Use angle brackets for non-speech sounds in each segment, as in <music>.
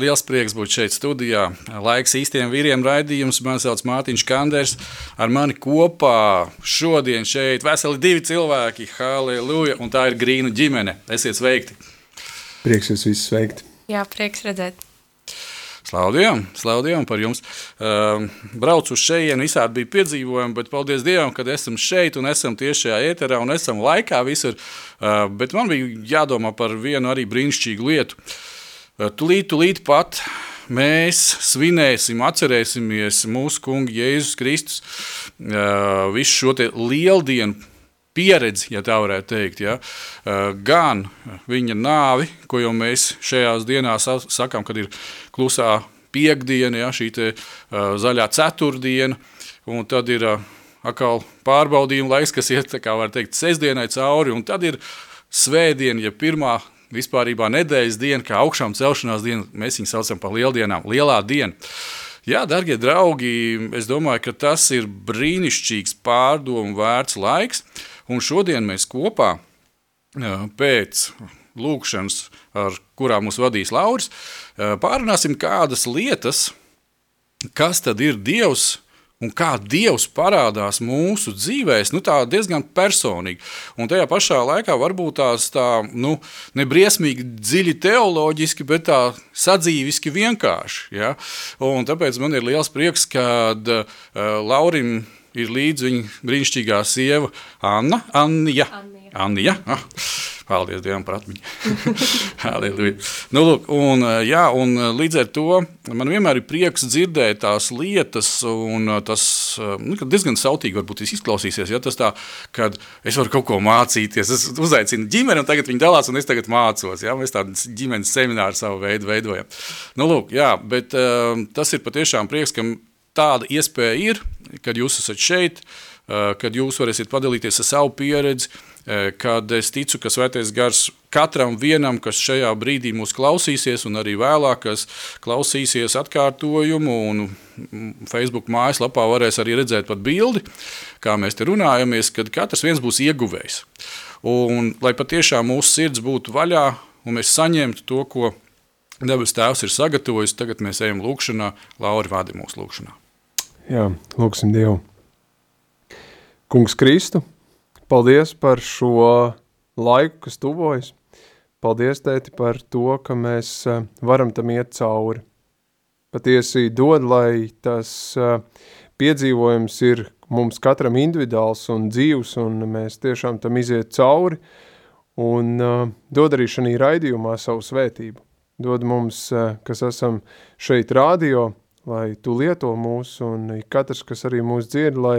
liels prieks būt šeit studijā. Laiks īstiem vīriem raidījums. Mani sauc Mārtiņš Kanders. Ar mani kopā šodien šeit veseli divi cilvēki. Halleluja! Un tā ir Grīna ģimene. Esiet sveikti! Prieks jūs visus sveikt! Jā, prieks redzēt. Slavu Dievam par jums. Uh, braucu uz šejienu, visādi bija piedzīvojumi, bet paldies Dievam, ka esam šeit un esam tieši šajā ēterā un esam laikā visur. Uh, bet man bija jādomā par vienu arī brīnišķīgu lietu. Uh, tūlīt, tūlīt pat mēs svinēsim, atcerēsimies mūsu kungu Jēzus Kristus uh, visu šo lieldienu pieredzi, ja tā varētu teikt, ja, gan viņa nāvi, ko jau mēs šajās dienās sakām, kad ir klusā piekdiena, ja, šī te, zaļā ceturtdiena, un tad ir atkal pārbaudījuma laiks, kas iet, kā var teikt, sestdienai cauri, un tad ir svētdiena, ja pirmā vispārībā nedēļas diena, kā augšām celšanās diena, mēs viņu saucam par lieldienām, lielā diena. Jā, darbie draugi, es domāju, ka tas ir brīnišķīgs pārdomu vērts laiks. Un šodien mēs kopā pēc lūkšanas, ar kurām mūs vadīs Lauris, pārunāsim kādas lietas, kas tad ir Dievs un kā Dievs parādās mūsu dzīvēs, nu, tā diezgan personīgi. Un tajā pašā laikā varbūt tās tā, nu, nebriesmīgi dziļi teoloģiski, bet tā sadzīviski vienkārši. Ja? Un tāpēc man ir liels prieks, kad uh, Laurim ir līdzi viņa brīnišķīgā sieva Anna. Anija. Anija. Anija. Ah, paldies Dievam par atmiņu. <laughs> nu, lūk, un, jā, un līdz ar to man vienmēr ir prieks dzirdēt tās lietas, un tas nu, diezgan sautīgi varbūt izklausīsies. Ja, tas tā, kad es varu kaut ko mācīties, es uzaicinu ģimeni, un tagad viņi dalās, un es tagad mācos. Ja, mēs tādu ģimenes semināru savu veidu veidojam. Nu, lūk, jā, bet tas ir patiešām prieks, ka tāda iespēja ir, kad jūs esat šeit, kad jūs varēsiet padalīties ar savu pieredzi, kad es ticu, ka svētais gars katram vienam, kas šajā brīdī mūs klausīsies, un arī vēlāk, kas klausīsies atkārtojumu, un Facebook mājaslapā varēs arī redzēt pat bildi, kā mēs te runājamies, kad katrs viens būs ieguvējs. Un lai patiešām mūsu sirds būtu vaļā, un mēs saņemtu to, ko Debes Tēvs ir sagatavojis, tagad mēs ejam lūkšanā, Lauri vādi mūsu lūkšanā. Jā, lūksim Dievu. Kungs Kristu, paldies par šo laiku, kas tuvojas. Paldies, tēti, par to, ka mēs eh, varam tam iet cauri. Patiesi dod, lai tas eh, piedzīvojums ir mums katram individuāls un dzīvs, un mēs tiešām tam iziet cauri, un uh, dod arī šajā raidījumā savu svētību. Dod mums, kas esam šeit rādio, lai tu lieto mūs, un katrs, kas arī mūs dzird, lai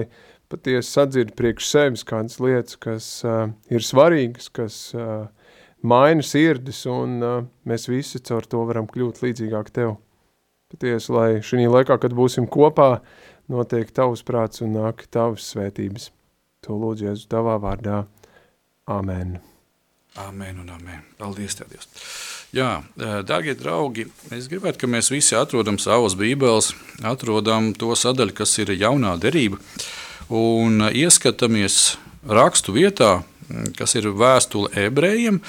patiesi sadzird priekš sevis kādas lietas, kas uh, ir svarīgas, kas uh, maina sirdis, un uh, mēs visi caur to varam kļūt līdzīgāk tev. Patiesi, lai šī laikā, kad būsim kopā, notiek tavs prāts un nāk tavas svētības. To lūdzu Jēzu tavā vārdā. Amen. Amen un amen. Paldies Tev, Dievs. Jā, darbie draugi, es gribētu, ka mēs visi atrodam savas bībeles, atrodam to sadaļu, kas ir jaunā derība, un ieskatāmies rakstu vietā, kas ir vēstule ebrejiem.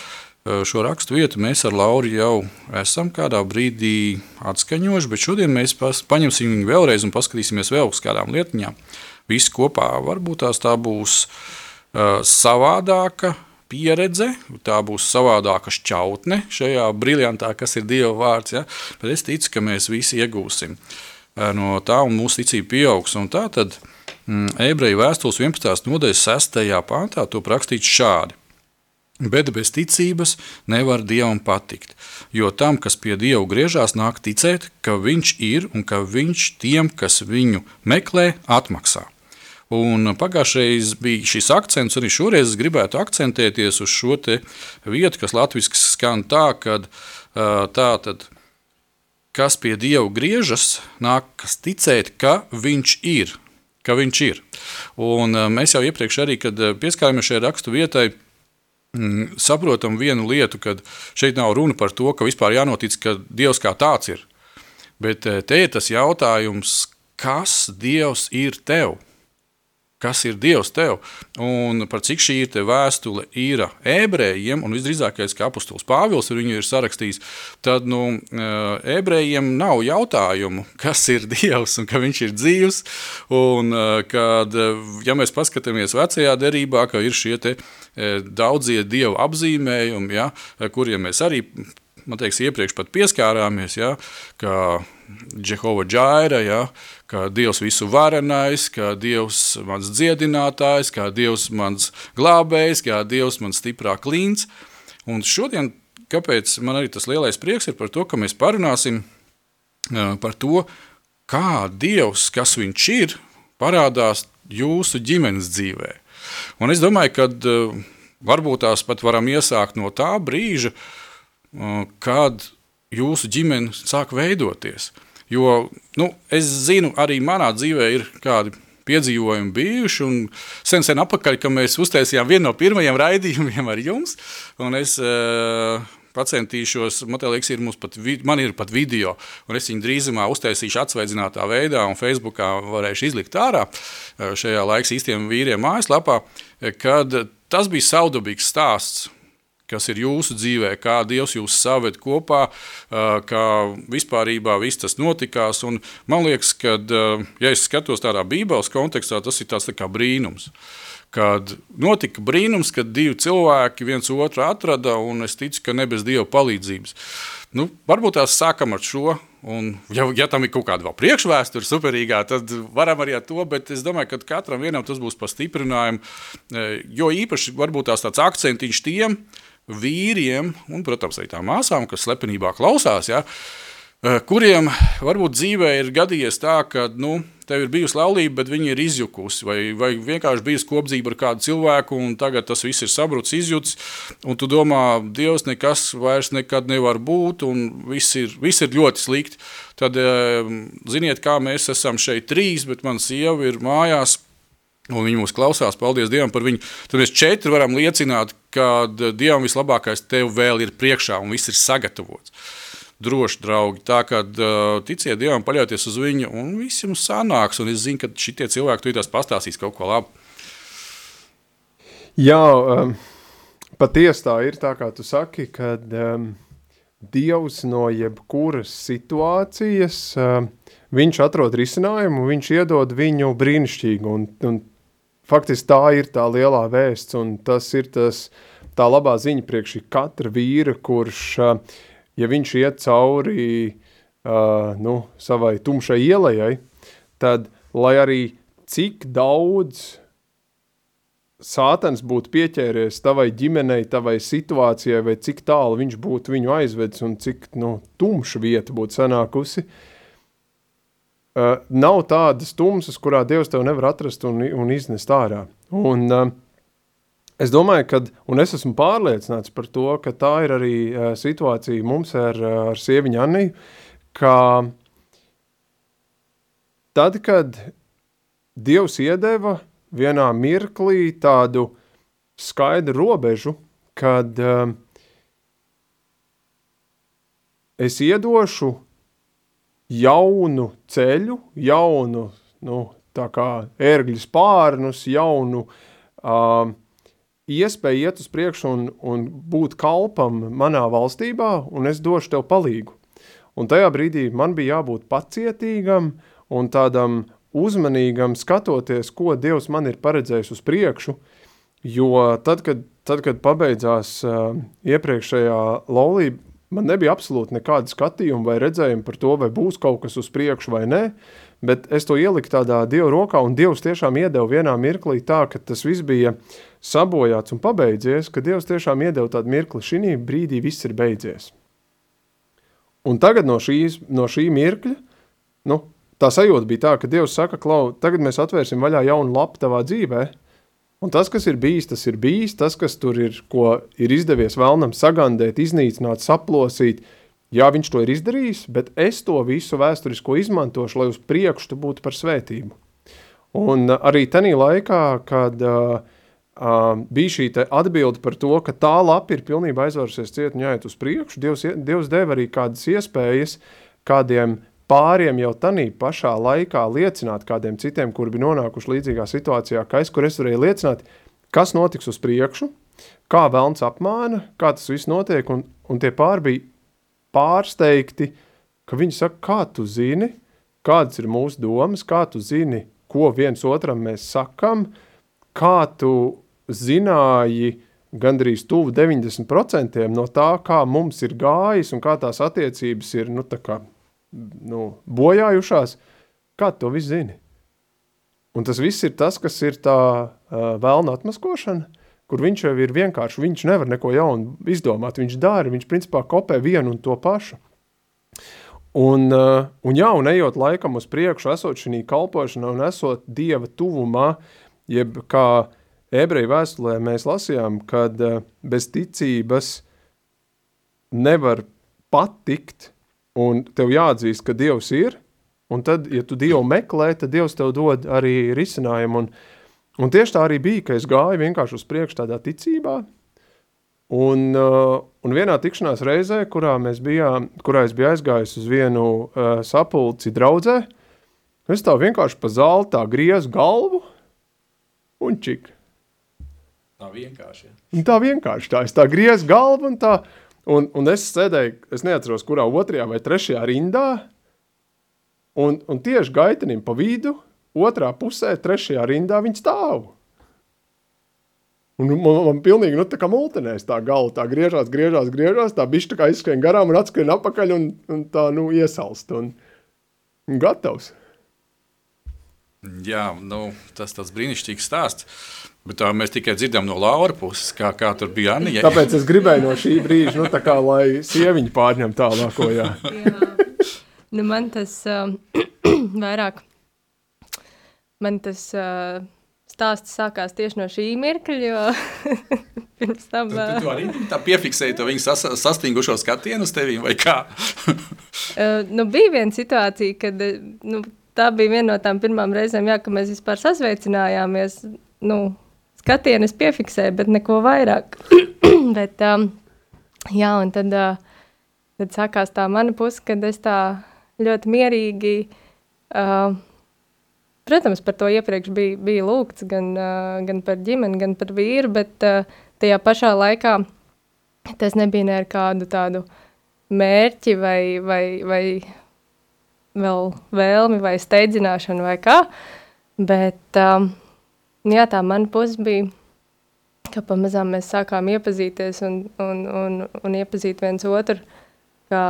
Šo rakstu vietu mēs ar Lauru jau esam kādā brīdī atskaņojuši, bet šodien mēs paņemsim viņu vēlreiz un paskatīsimies vēl uz kādām lietiņām. Visi kopā varbūt tās tā būs uh, savādāka, pieredze, tā būs savādāka šķautne šajā briljantā, kas ir Dieva vārds. Ja? Bet es ticu, ka mēs visi iegūsim no tā, un mūsu ticība pieaugs. Un tā tad mm, ebreju vēstules 11. nodaļas 6. pāntā to rakstīts šādi. Bet bez ticības nevar dievam patikt. Jo tam, kas pie dieva griežās, nāk ticēt, ka viņš ir un ka viņš tiem, kas viņu meklē, atmaksā. Un pagājušajā bija šis akcents, arī šoreiz es gribētu akcentēties uz šo vietu, kas latviešu skan tā, ka tā tad, kas pie Dieva griežas, nākas ticēt, ka Viņš ir. Ka viņš ir. Un mēs jau iepriekš arī, kad pieskārāmies šai rakstu vietai, mm, saprotam vienu lietu, ka šeit nav runa par to, ka vispār jānotic, ka Dievs kā tāds ir. Bet te ir tas jautājums, kas Dievs ir tev? Kas ir Dievs tev, un par cik šī ir vēstule ir ebrejiem, un visdrīzākais, ka apustulis Pāvils viņu ir sarakstījis, tad nu, ebrejiem nav jautājumu, kas ir Dievs un ka viņš ir dzīvs. Un, kad, ja mēs paskatāmies vecajā derībā, ka ir šie te, daudzie dievu apzīmējumi, ja, kuriem mēs arī man liekas, iepriekš pat pieskārāmies, ja, ka Jehova Džaira, ja, ka Dievs visu varenais, ka Dievs mans dziedinātājs, ka Dievs mans glābējs, ka Dievs mans stiprā klīns. Un šodien, kāpēc man arī tas lielais prieks ir par to, ka mēs parunāsim par to, kā Dievs, kas viņš ir, parādās jūsu ģimenes dzīvē. Un es domāju, ka varbūt tās pat varam iesākt no tā brīža, kad jūsu ģimene sāk veidoties. Jo nu, es zinu, arī manā dzīvē ir kādi piedzīvojumi bijuši. Sen, sen atpakaļ, kad mēs uztaisījām vienu no pirmajiem raidījumiem ar jums, un es uh, pacentīšos, man liekas, ir pat, man ir pat video, un es viņu drīzumā uztaisīšu atsveidzinātā veidā, un Facebookā varēšu izlikt ārā šajā laiks īstiem vīriem mājaslapā, kad tas bija saudabīgs stāsts kas ir jūsu dzīvē, kā Dievs jūs saved kopā, kā vispārībā viss tas notikās. Un man liekas, ka, ja es skatos tādā Bībeles kontekstā, tas ir tāds tā kā brīnums. Kad notika brīnums, kad divi cilvēki viens otru atrada, un es ticu, ka ne bez Dieva palīdzības. Nu, varbūt tās sākam ar šo, un ja, ja tam ir kaut kāda priekšvēsture superīgā, tad varam arī ar to, bet es domāju, ka katram vienam tas būs pa stiprinājumu, jo īpaši varbūt tās tāds akcentiņš tiem, vīriem, un, protams, arī tām māsām, kas slepenībā klausās, ja, eh, kuriem varbūt dzīvē ir gadījies tā, ka nu, tev ir bijusi laulība, bet viņa ir izjukusi, vai, vai vienkārši bijusi kopdzība ar kādu cilvēku, un tagad tas viss ir sabrucis, izjūts, un tu domā, Dievs, nekas vairs nekad nevar būt, un viss ir, viss ir ļoti slikti. Tad, eh, ziniet, kā mēs esam šeit trīs, bet mana sieva ir mājās Un viņi mūs klausās, paldies Dievam par viņu. Tad mēs četri varam liecināt, ka Dievam vislabākais tev vēl ir priekšā un viss ir sagatavots. Droši, draugi, tā kā ticiet Dievam, paļauties uz viņu, un viss jums sanāks. Un es zinu, ka šitie cilvēki tur pastāstīs kaut ko labu. Jā, um, patiesi tā ir tā, kā tu saki, kad um, Dievs no jebkuras situācijas, um, viņš atrod risinājumu, viņš iedod viņu brīnišķīgu, un, un faktiski tā ir tā lielā vēsts, un tas ir tas, tā labā ziņa priekš katra vīra, kurš, ja viņš iet cauri uh, nu, savai tumšai ielai, tad, lai arī cik daudz sātens būtu pieķēries tavai ģimenei, tavai situācijai, vai cik tālu viņš būtu viņu aizvedis un cik nu, tumša vieta būtu sanākusi, uh, uh, nav tādas tumsas, kurā Dievs tev nevar atrast un, un iznest ārā. Un, uh, es domāju, ka, un es esmu pārliecināts par to, ka tā ir arī uh, situācija mums ar, ar sieviņu Anniju, ka tad, kad Dievs iedeva vienā mirklī tādu skaidru robežu, kad uh, es iedošu jaunu ceļu, jaunu, nu, tā kā ērgļu spārnus, jaunu uh, iespēju iet uz priekšu un, un būt kalpam manā valstībā, un es došu tev palīgu. Un tajā brīdī man bija jābūt pacietīgam un tādam uzmanīgam skatoties, ko Dievs man ir paredzējis uz priekšu, jo tad, kad, tad, kad pabeidzās uh, iepriekšējā laulība, man nebija absolūti nekāda skatījuma vai redzējuma par to, vai būs kaut kas uz priekšu vai nē, bet es to ieliku tādā Dieva rokā, un Dievs tiešām iedeva vienā mirklī tā, ka tas viss bija sabojāts un pabeidzies, ka Dievs tiešām iedeva tādu mirkli, šī brīdī viss ir beidzies. Un tagad no, šīs, no šī mirkļa, nu, tā sajūta bija tā, ka Dievs saka, Klau, tagad mēs atvērsim vaļā jaunu lapu tavā dzīvē, un tas, kas ir bijis, tas ir bijis, tas, kas tur ir, ko ir izdevies vēlnam sagandēt, iznīcināt, saplosīt, Jā, viņš to ir izdarījis, bet es to visu vēsturisko izmantošu, lai uz priekšu būtu par svētību. Un uh, arī tajā laikā, kad uh, uh, bija šī atbilde par to, ka tā lapa ir pilnībā aizvērsies ciet un jāiet uz priekšu, Dievs, Dievs deva arī kādas iespējas kādiem pāriem jau tanī pašā laikā liecināt kādiem citiem, kuri bija nonākuši līdzīgā situācijā, kā es, kur es varēju liecināt, kas notiks uz priekšu, kā velns apmāna, kā tas viss notiek, un, un tie pāri bija pārsteigti, ka viņi saka, kā tu zini, kādas ir mūsu domas, kā tu zini, ko viens otram mēs sakam, kā tu zināji gandrīz tuvu 90% no tā, kā mums ir gājis un kā tās attiecības ir nu, tā kā, nu, bojājušās, kā tu to visu zini? Un tas viss ir tas, kas ir tā uh, vēlna atmaskošana, kur viņš jau ir vienkārši, viņš nevar neko jaunu izdomāt, viņš dara, viņš principā kopē vienu un to pašu. Un, un jā, un ejot laikam uz priekšu, esot šī kalpošanā un esot Dieva tuvumā, jeb kā ebreju vēstulē mēs lasījām, kad bez ticības nevar patikt, un tev jāatzīst, ka Dievs ir, un tad, ja tu Dievu meklē, tad Dievs tev dod arī risinājumu, un Un tieši tā arī bija, ka es gāju vienkārši uz priekšu tādā ticībā. Un, uh, un vienā tikšanās reizē, kurā, bijām, kurā es biju aizgājis uz vienu uh, sapulci draudzē, es tā vienkārši pa zeltā griezu galvu un čik. Tā vienkārši. Ja. Tā vienkārši tā. Es tā griezu galvu un tā, un, un es sēdēju, es neatceros, kurā otrajā vai trešajā rindā, un, un tieši gaitenim pa vidu – otrā pusē, trešajā rindā viņi stāv. Un man, man pilnīgi, nu, tā kā multinēs tā galva, tā griežās, griežās, griežās, tā bišķi tā kā izskrien garām un atskrien apakaļ un, un tā, nu, iesalst un, un gatavs. Jā, nu, tas tāds brīnišķīgs stāsts. Bet tā mēs tikai dzirdam no Laura puses, kā, kā tur bija Anija. <laughs> Tāpēc es gribēju no šī brīža, nu, tā kā, lai sieviņi pārņem tālāko, jā. jā. Nu, man tas uh, <clears throat> vairāk man tas uh, stāsts sākās tieši no šī mirkļa, jo <laughs> pirms tam... Uh, tu, tu arī tā piefiksēji to viņu sas, sastingušo skatienu uz tevi, vai kā? <laughs> uh, nu, bija viena situācija, kad nu, tā bija viena no tām pirmām reizēm, jā, ka mēs vispār sasveicinājāmies, nu, skatienu es piefiksēju, bet neko vairāk. <clears throat> bet, um, jā, un tad, uh, tad sākās tā mana puse, kad es tā ļoti mierīgi uh, Protams, par to iepriekš bija, bija lūgts gan, uh, gan par ģimeni, gan par vīru, bet uh, tajā pašā laikā tas nebija ne ar kādu tādu mērķi vai, vai, vai vēl vēlmi vai steidzināšanu vai kā, bet um, jā, tā mana puse bija, ka pamazām mēs sākām iepazīties un, un, un, un iepazīt viens otru kā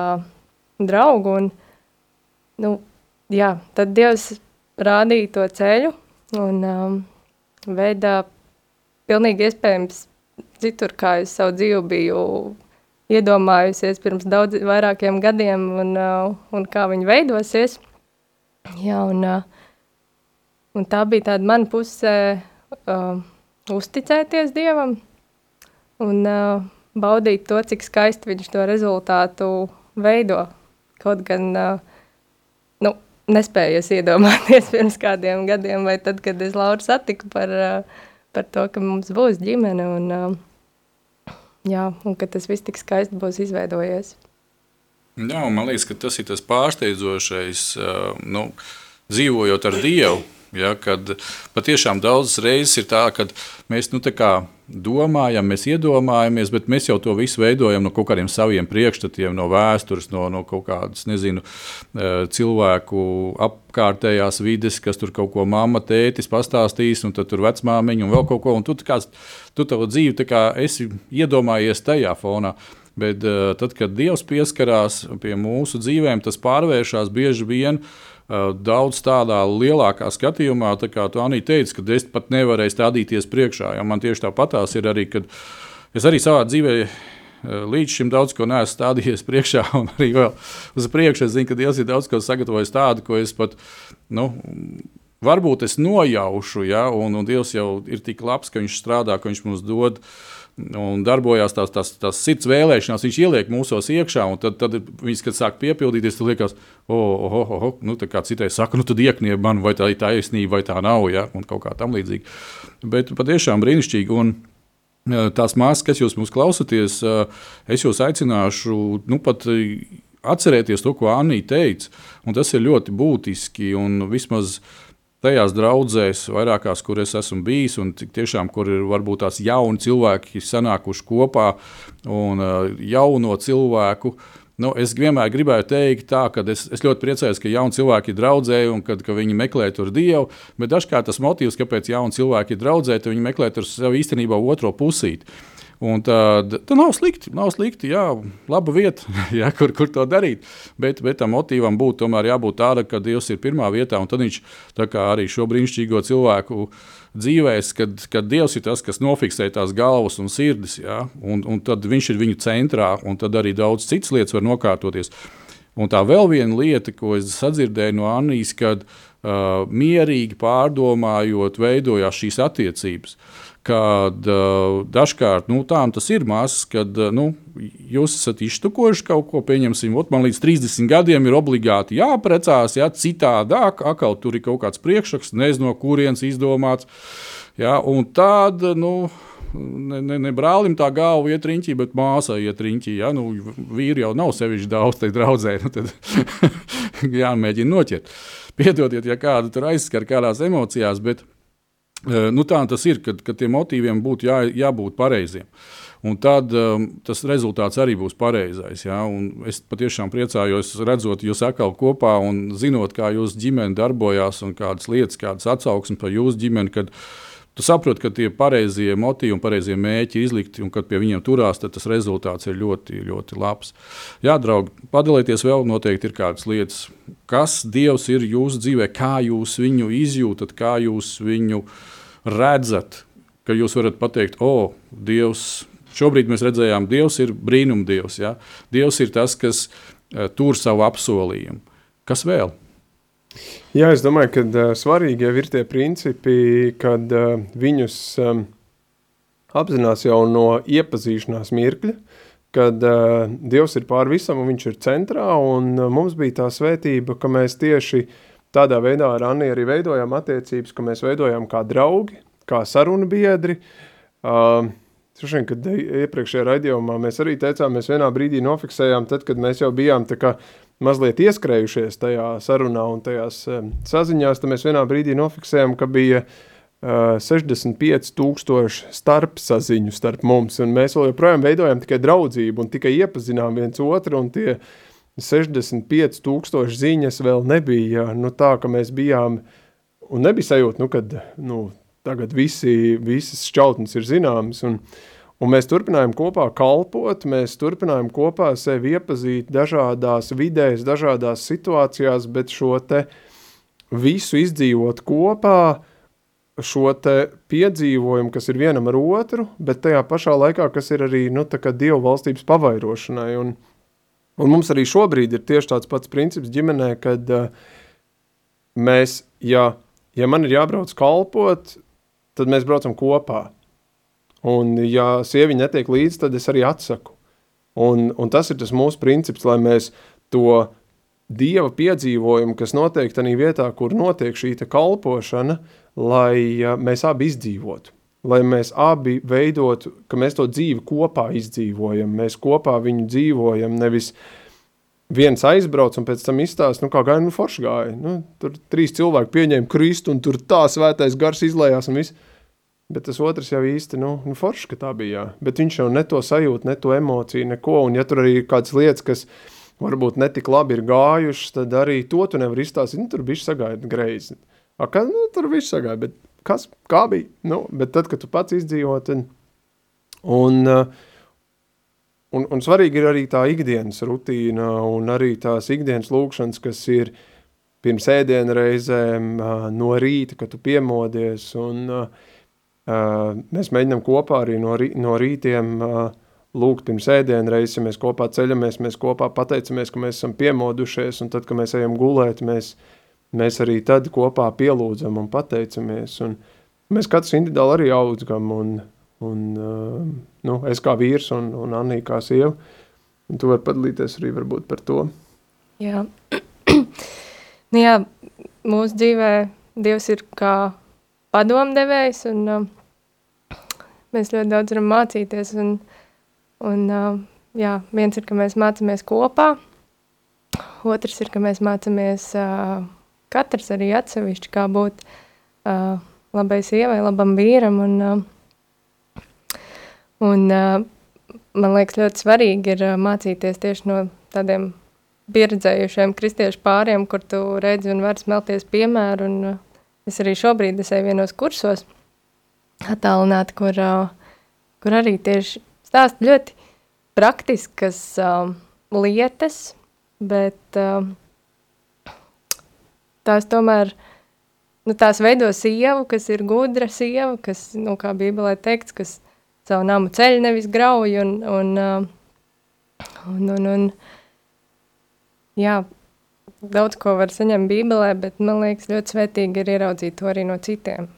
draugu un, nu, jā, tad Dievs rādīja to ceļu un um, veidā pilnīgi iespējams citur, kā es savu dzīvi biju iedomājusies pirms daudz vairākiem gadiem un, uh, un kā viņi veidosies. Jā, un, uh, un tā bija tāda mana pusē uh, uzticēties Dievam un uh, baudīt to, cik skaisti viņš to rezultātu veido. Kaut gan uh, nespējies iedomāties <laughs> pirms kādiem gadiem, vai tad, kad es Lauru satiku par, eh, par to, ka mums būs ģimene un, eh, jā, un ka tas viss tik skaisti būs izveidojies. Jā, man liekas, ka tas ir tas pārsteidzošais, eh, nu, dzīvojot ar Dievu, Ja, kad patiešām daudzas reizes ir tā, ka mēs nu, tā domājam, mēs iedomājamies, bet mēs jau to visu veidojam no kaut kādiem saviem priekšstatiem, no vēstures, no, no kaut kādas nezinu, eh, cilvēku apkārtējās vides, kas tur kaut ko mamma, tētis pastāstīs, un tad tur vecmāmiņa un vēl kaut ko. Tu, kā, tu tavu dzīvi esi iedomājies tajā fonā. Bet uh, tad, kad Dievs pieskarās pie mūsu dzīvēm, tas pārvēršas bieži vien uh, daudz tādā lielākā skatījumā, tā kā tu Anī teici, ka es pat nevarēju stādīties priekšā. Ja man tieši tāpatās ir arī, kad es arī savā dzīvēm līdz šim daudz ko neesmu stādījies <laughs> priekšā, un arī vēl uz priekšu. Es zinu, ka Dievs ir daudz ko sagatavojis tādu, ko es pat. Nu, Varbūt es nojaušu, ja, un, un Dievs jau ir tik labs, ka Viņš strādā, ka Viņš mums dod un darbojās tās, tās, tās sirds vēlēšanās, viņš ieliek mūsos iekšā, un tad, tad viņš, kad sāk piepildīties, tad liekas, oh, oh, oh, oh nu, tā kā citai saka, nu tad iekniep man, vai tā ir taisnība, vai tā nav, ja, un kaut kā tam līdzīga. Bet patiešām brīnišķīgi. Un, Tās māsas, kas jūs mūs klausāties, es jūs aicināšu nu, pat atcerēties to, ko Anija teica. Tas ir ļoti būtiski. Vismaz tajās draudzēs, vairākās, kur es esmu bijis, un tiešām, kur ir varbūt tās jauni cilvēki sanākuši kopā un jauno cilvēku. Nu, es vienmēr gribēju teikt, tā, ka es, es ļoti priecājos, ka jauni cilvēki ir draudzē un kad, ka viņi meklē tur dievu. Bet dažkārt tas motīvs, kāpēc jauni cilvēki ir draudzē, ir viņi meklē tur sev īstenībā otro pusīti. Un tad, tad nav slikti, nav slikti, jā, laba vieta, <laughs> jā, kur, kur to darīt. Bet, bet tam motīvam būtu tomēr jābūt tādam, ka Dievs ir pirmā vietā, un tad viņš arī šo brīnišķīgo cilvēku dzīvēs, kad, kad Dievs ir tas, kas nofiksē tās galvas un sirdis, jā, un, un tad viņš ir viņu centrā, un tad arī daudz citas lietas var nokārtoties. Un tā vēl viena lieta, ko es sadzirdēju no Annijas, kad uh, mierīgi pārdomājot, veidojās šīs attiecības. Uh, kad uh, dažkārt nu, tā tas ir māsas, kad uh, nu, jūs esat iztukojuši kaut ko, pieņemsim, ot, man līdz 30 gadiem ir obligāti jāprecās, ja citādāk, atkal tur ir kaut kāds priekšraksts, nezinu, no kurienes izdomāts. Ja, un tad, nu, ne, ne, ne brālim tā galva iet riņķī, bet māsai iet riņķī. Ja? Nu, vīri jau nav sevišķi daudz, tai draudzē, nu, tad <laughs> jāmēģina noķert. Piedodiet, ja kādu tur aizskar kādās emocijās, bet Nu, tā tas ir, kad, kad tiem motīviem būtu jā, jābūt pareiziem. Un tad um, tas rezultāts arī būs pareizais. Ja? Un es patiešām priecājos, redzot jūs atkal kopā un zinot, kā jūsu ģimene darbojās un kādas lietas, kādas atsauksmes par jūsu ģimeni. Tu saproti, ka tie pareizie motīvi un pareizie mēķi ir izlikti, un kad pie viņiem turās, tad tas rezultāts ir ļoti, ļoti labs. Jā, draugi, padalieties vēl noteikti ir kādas lietas, kas Dievs ir jūsu dzīvē, kā jūs viņu izjūtat, kā jūs viņu redzat, ka jūs varat pateikt, o, Dievs, šobrīd mēs redzējām, Dievs ir brīnumdievs. Ja? Dievs ir tas, kas uh, tur savu apsolījumu. Kas vēl? Jā, es domāju, ka uh, svarīgi jau ir tie principi, kad uh, viņus um, apzinās jau no iepazīšanās mirkļa, kad uh, Dievs ir pār visam un viņš ir centrā, un uh, mums bija tā svētība, ka mēs tieši uh, Tādā veidā ar Anni arī veidojām attiecības, ka mēs veidojām kā draugi, kā sarunu biedri. Uh, Šodien, kad iepriekšējā raidījumā mēs arī teicām, mēs vienā brīdī nofiksējām, tad, kad mēs jau bijām tā kā mazliet ieskrējušies tajā sarunā un tajās um, saziņās, tad mēs vienā brīdī nofiksējām, ka bija uh, 65 tūkstoši starp saziņu starp mums, mēs joprojām veidojām tikai draudzību un tikai iepazinām viens otru, un tie uh, 65 tūkstoši ziņas vēl nebija nu, tā, ka mēs bijām, un nebija sajūta, nu, kad nu, tagad visi, visas šķautnes ir zināmas, un, un mēs turpinājām kopā kalpot, mēs turpinājām kopā sevi iepazīt dažādās vidēs, dažādās situācijās, bet šo te visu izdzīvot kopā, šo te piedzīvojumu, kas ir vienam ar otru, bet tajā pašā laikā, kas ir arī, nu, tā kā Dievu valstības pavairošanai, un, Un mums arī šobrīd ir tieši tāds pats princips ģimenē, kad uh, mēs, ja, ja man ir jābrauc kalpot, tad mēs braucam kopā. Un ja sieviņa netiek līdzi, tad es arī atsaku. Un, un tas ir tas mūsu princips, lai mēs to Dieva piedzīvojumu, kas notiek tādā vietā, kur notiek šī kalpošana, lai mēs abi izdzīvotu. Lai mēs abi veidotu, ka mēs to dzīvi kopā izdzīvojam, mēs kopā viņu dzīvojam, nevis viens aizbrauc un pēc tam izstāst, nu kā gāja, nu forši gāja, nu, tur trīs cilvēki pieņēma Kristu un tur tā svētais gars izlējās un viss, bet tas otrs jau īsti, nu, nu forši, ka tā bija, jā. bet viņš jau ne to sajūt, ne to emociju, neko, un ja tur arī ir kādas lietas, kas varbūt netik labi ir gājušas, tad arī to tu nevar izstāstīt, nu, tur bišķi sagaida greizi. A, ka, nu, tur viss sagaida, bet kas, kā bija. Nu, bet tad, kad tu pats izdzīvo, tad, un, uh, un, un svarīgi ir arī tā ikdienas rutīna un arī tās ikdienas lūkšanas, kas ir pirms ēdiena reizēm no rīta, kad tu piemodies, un mēs mēģinām kopā arī no, rī, no rītiem lūgt pirms ēdiena reizes, ja mēs kopā ceļamies, mēs kopā pateicamies, ka mēs esam piemodušies, un tad, kad mēs ejam gulēt, mēs, mēs arī tad kopā pielūdzam un pateicamies, un mēs katrs individuāli arī audzgam, un, un nu, es kā vīrs un, un Annī kā sieva, un tu vari padalīties arī varbūt par to. Jā, <clears throat> nu jā mūsu dzīvē Dievs ir kā padomdevējs, un uh, mēs ļoti daudz varam mācīties, un Un, uh, jā, viens ir, ka mēs mācāmies kopā, otrs ir, ka mēs mācāmies uh, katrs arī atsevišķi, kā būt uh, labai sievai, labam vīram. Un, uh, un uh, man liekas, ļoti svarīgi ir uh, mācīties tieši no tādiem pieredzējušiem kristiešu pāriem, kur tu redzi un vari smelties piemēru. Un, uh, es arī šobrīd esmu vienos kursos attālināti, kur, kur arī tieši stāsta ļoti praktiskas uh, lietas, bet uh, tās tomēr nu, tās veido sievu, kas ir gudra sieva, kas, nu, kā Bībelē teikts, kas savu namu ceļ nevis grauj un, un, un, un, un jā, daudz ko var saņemt Bībelē, bet man liekas ļoti svētīgi ir ieraudzīt to arī no citiem.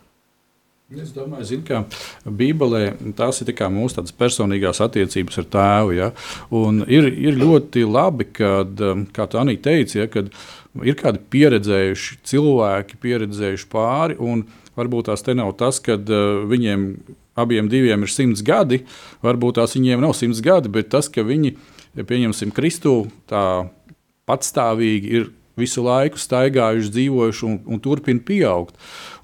Es domāju, zin, ka Bībelē tās ir mūsu personīgās attiecības ar tēvu. Ja? Un ir, ir ļoti labi, kad, um, kā tā Anī teica, ja, kad ir kādi pieredzējuši cilvēki, pieredzējuši pāri. Varbūt tās te nav tas, ka uh, viņiem abiem ir simts gadi, varbūt tās viņiem nav simts gadi, bet tas, ka viņi, pieņemsim, Kristu tā patstāvīgi ir visu laiku staigājuši, dzīvojuši un, un turpina pieaugt.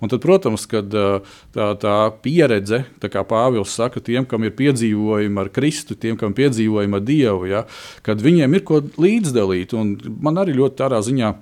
Un tad, protams, kad tā, tā pieredze, tā kā Pāvils saka, tiem, kam ir piedzīvojumi ar Kristu, tiem, kam ir piedzīvojumi ar Dievu, ja, kad viņiem ir ko līdzdalīt. Un man arī ļoti tādā ziņā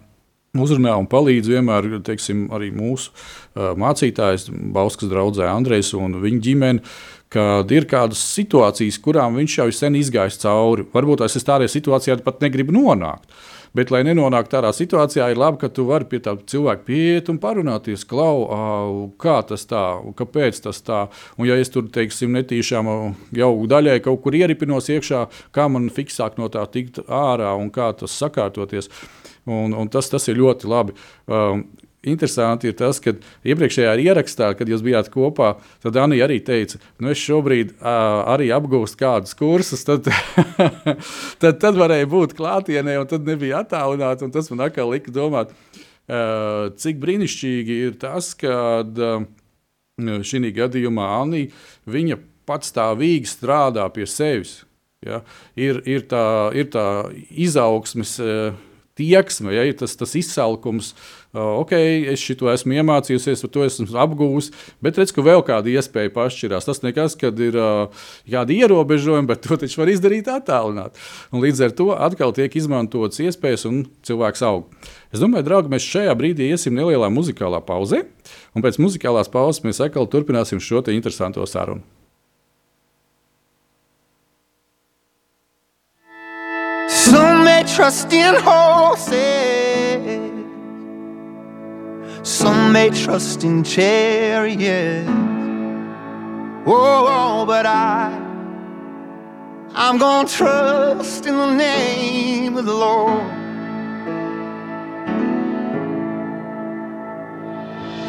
uzrunā un palīdz vienmēr teiksim, arī mūsu uh, mācītājs, Bauskas draugs Andrejs un viņa ģimene. Kad ir kādas situācijas, kurām viņš jau ir sen izgājis cauri, varbūt es tādā situācijā pat negribu nonākt. Bet, lai nenonāktu tādā situācijā, ir labi, ka tu vari pie tā cilvēka pieiet un parunāties, klau, kā tas tā, kāpēc tas tā. Un, ja es tur, teiksim, netīšām jau daļai kaut kur ieripinos iekšā, kā man fiksāk no tā tikt ārā un kā tas sakārtoties. Un, un tas, tas ir ļoti labi. Um, interesanti ir tas, ka iepriekšējā ierakstā, kad jūs bijāt kopā, tad Anija arī teica, nu es šobrīd uh, arī apgūstu kādus kursus, tad, <laughs> tad, tad varēja būt klātienē, un tad nebija attālināti. Tas man atkal lika domāt, uh, cik brīnišķīgi ir tas, ka uh, šī gadījumā Anija patstāvīgi strādā pie sevis. Ja? Ir, ir, tā, ir tā izaugsmes. Uh, tieksme, ja ir tas, tas izsalkums, ok, es šo esmu iemācījusies, to esmu apgūlis, bet redz, ka vēl kāda iespēja pašķirās. Tas nekas, kad ir kādi ierobežojumi, bet to taču var izdarīt attālināt. Un līdz ar to atkal tiek izmantotas iespējas un cilvēks aug. Es domāju, draugi, mēs šajā brīdī iesim nelielā muzikālā pauzē, un pēc muzikālās pauzes mēs atkal turpināsim šo interesanto sarunu. Some may trust in horses, some may trust in chariots. Oh, but I, I'm gonna trust in the name of the Lord.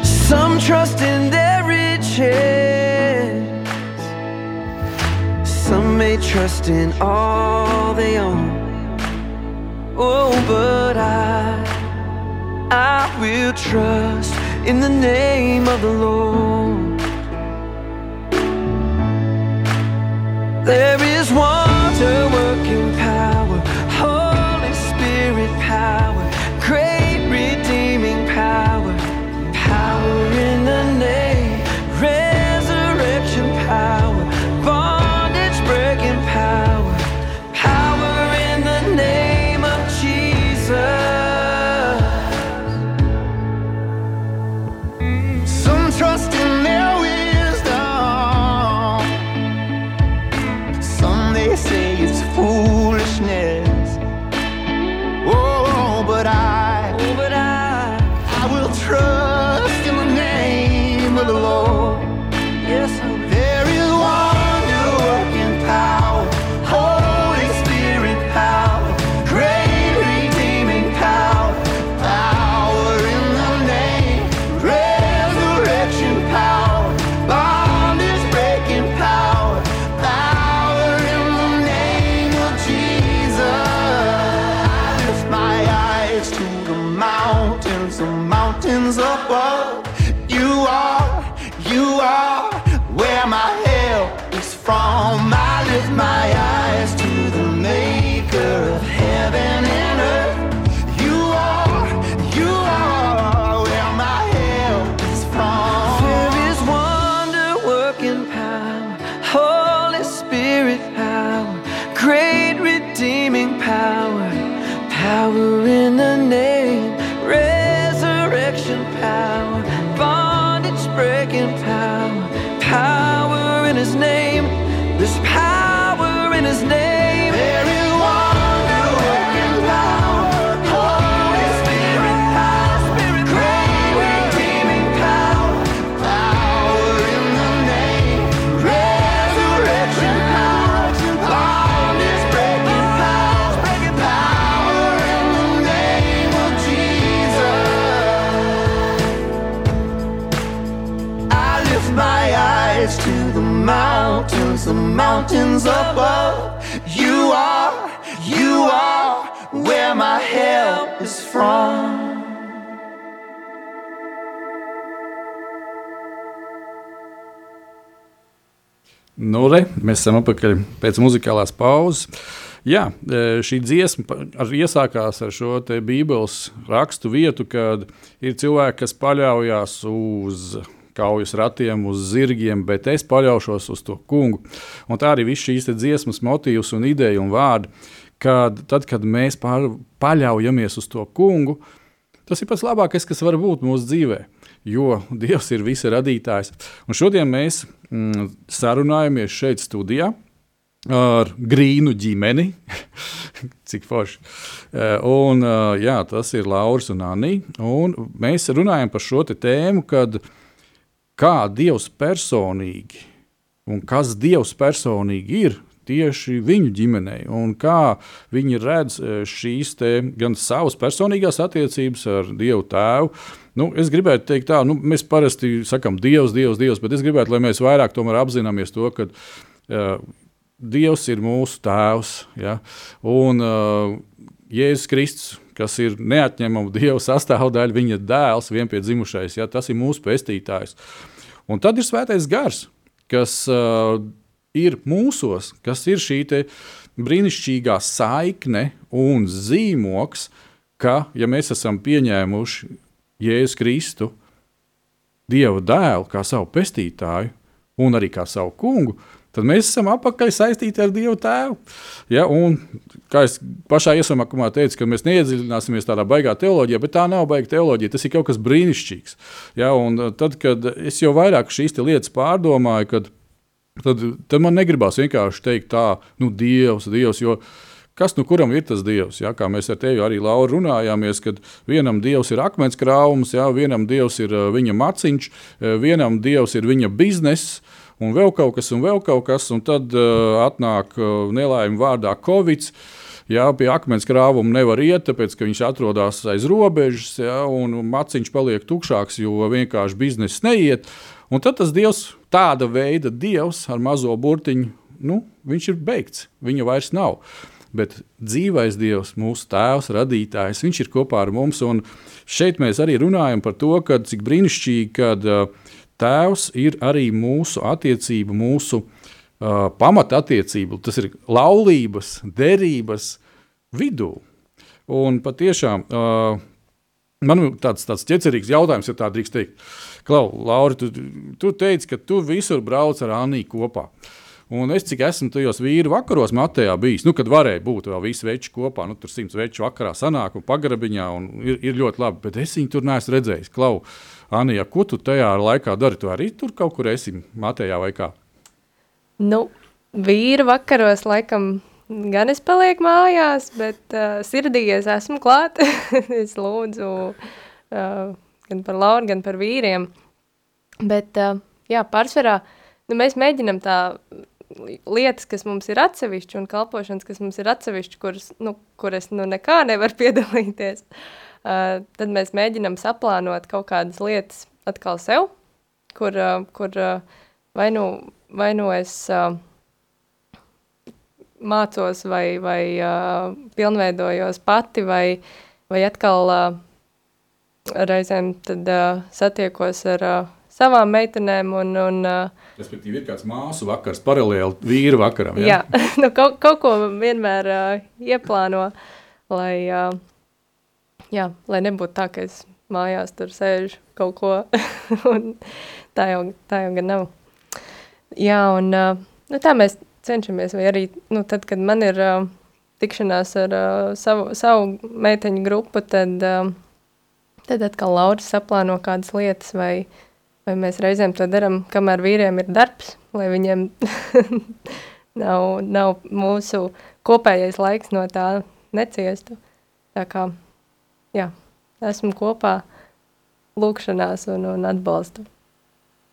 Some trust in their riches, some may trust in all they own. Oh, but I, I will trust in the name of the Lord. There is wonder Nu, re, mēs esam atpakaļ pēc muzikālās pauzes. Jā, e, šī dziesma ar iesākās ar šo Bībeles rakstu vietu, kad ir cilvēki, kas paļaujas uz kaujas ratiem, uz zirgiem, bet es paļaušos uz to kungu. Un tā arī viss šīs dziesmas motīvs un ideja un vārdi, kad tad, kad mēs pār, paļaujamies uz to kungu, tas ir pats labākais, kas var būt mūsu dzīvē. Jo Dievs ir visa radītājs. Un šodien mēs mm, sarunājamies šeit, studijā, ar Grīnu ģimeni. <laughs> Cik forši. Eh, Un, eh, jā, tas ir Lauris un Anī. Un mēs runājam par šo tēmu, kad kā Dievs personīgi un kas Dievs personīgi ir tieši viņu ģimenei, un kā viņi redz eh, šīs te gan savas personīgās attiecības ar Dievu Tēvu. Nu, es gribētu teikt, tā, nu, mēs parasti sakām, Dievs, Dievs, Dievs, bet es gribētu, lai mēs vairāk apzināmies to, ka uh, Dievs ir mūsu tēvs. Ja? Un uh, Jēzus Kristus, kas ir neatņemama Dieva sastāvdaļa, viņa dēls, vienpiedzimušais, ja? tas ir mūsu pestītājs. Un tad ir svētais gars, kas uh, ir mūsos, kas ir šī brīnišķīgā saikne un zīmoks, ka, ja mēs esam pieņēmuši Jēzus Kristu, Dieva dēlu, kā savu pestītāju un arī kā savu kungu, tad mēs esam apakaļ saistīti ar Dievu Tēvu. Ja, un, kā es pašā iesākumā teicu, ka mēs neiedziļināsimies tādā baigā teoloģijā, bet tā nav baigta teoloģija. Tas ir kaut kas brīnišķīgs. Ja, un tad, kad es jau vairāk šīs lietas pārdomāju, kad, tad, tad man negribās vienkārši teikt, tā, nu, Dievs, Dievs. Jo, Kas nu kuram ir tas dievs? Ja, kā mēs ar tevi arī Laura runājāmies, kad vienam dievs ir akmens krāvums, ja, vienam dievs ir uh, viņa maciņš, uh, vienam dievs ir viņa bizness, un vēl kaut kas, un vēl kaut kas, un tad uh, atnāk uh, nelaime vārdā Covid. Jā, pie akmens krāvuma nevar iet, tāpēc ka viņš atrodas aiz robežas, jā, un maciņš paliek tukšāks, jo vienkārši biznesa neiet. Un tad tas dievs, tāda veida dievs ar mazo burtiņu, nu, viņš ir beigts, viņa vairs nav. Bet dzīvais Dievs, mūsu Tēvs, radītājs, Viņš ir kopā ar mums. Un šeit mēs arī runājam par to, ka, cik brīnišķīgi, kad uh, Tēvs ir arī mūsu attiecību, mūsu uh, pamatattiecību, tas ir laulības, derības vidū. Un patiešām uh, man ir tāds, tāds ķecerīgs jautājums, ja tā drīkst teikt. Klau, Laura, tu, tu teici, ka tu visur brauc ar Aniju kopā. Un es cik esmu tajos vīru vakaros Matejā bijis, nu, kad varēja būt vēl visi veči kopā, nu, tur simts veču vakarā sanāk un pagarabiņā, un ir, ir ļoti labi, bet es viņu tur neesmu redzējis. Klau, Anija, ko tu tajā laikā dari? Tu arī tur kaut kur esi Matejā vai kā? Nu, vīru vakaros laikam gan es palieku mājās, bet uh, sirdī es esmu klāt. <laughs> es lūdzu uh, gan par Lauru, gan par vīriem. Bet, uh, jā, pārsvarā, nu, mēs mēģinam tā lietas, kas mums ir atsevišķi, un kalpošanas, kas mums ir atsevišķi, kuras, nu, kur es nu nekā nevaru <laughs> piedalīties, uh, tad mēs mēģinam saplānot kaut kādas lietas atkal sev, kur, uh, kur uh, vai, nu, vai nu es uh, mācos vai, vai uh, pilnveidojos pati, vai, vai atkal uh, reizēm tad uh, satiekos ar uh, savām meitenēm un, un uh, Respektīvi, ir kāds māsu vakars paralēli vīru vakaram. jā, <laughs> nu, kaut, kaut ko vienmēr uh, ieplāno, lai, uh, jā, lai nebūtu tā, ka es mājās tur sēžu kaut ko, <laughs> un tā jau, tā jau gan nav. Jā, un uh, nu, tā mēs cenšamies, vai arī, nu, tad, kad man ir uh, tikšanās ar uh, savu, savu meiteņu grupu, tad, uh, tad atkal Laura saplāno kādas lietas, vai, vai mēs reizēm to darām, kamēr vīriem ir darbs, lai viņiem <laughs> nav, nav mūsu kopējais laiks no tā neciestu. Tā kā, jā, esmu kopā lūkšanās un, un atbalstu.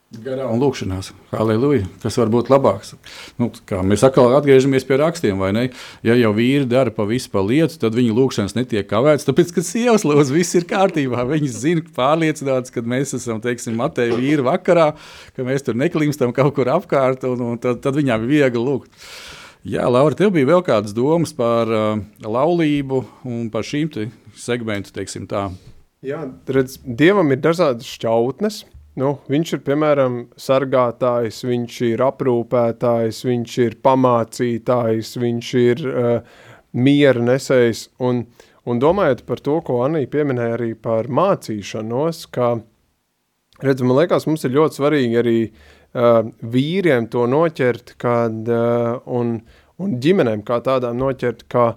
Garā un lūkšanās. Halleluja. Kas var būt labāks? Nu, mēs atkal atgriežamies pie rakstiem, vai ne? Ja jau vīri dara pa visu pa lietu, tad viņu lūkšanas netiek kavētas. Tāpēc, ka sievas lūdz, viss ir kārtībā. Viņas zina, pārliecināts, ka mēs esam, teiksim, Mateja vīri vakarā, ka mēs tur neklimstam kaut kur apkārt, un, un tad, tad viņām ir viegli lūgt. Jā, Laura, tev bija vēl kādas domas par uh, laulību un par šīm segmentu, teiksim tā. Jā, redz, Dievam ir dažādas šķautnes, Nu, viņš ir piemēram sargātājs, viņš ir aprūpētājs, viņš ir pamācītājs, viņš ir uh, miera nesējs. Un, un domājot par to, ko Anija pieminēja arī par mācīšanos, ka, redz, man liekas, mums ir ļoti svarīgi arī uh, vīriem to noķert, kad, uh, un, un ģimenēm kā tādām noķert, ka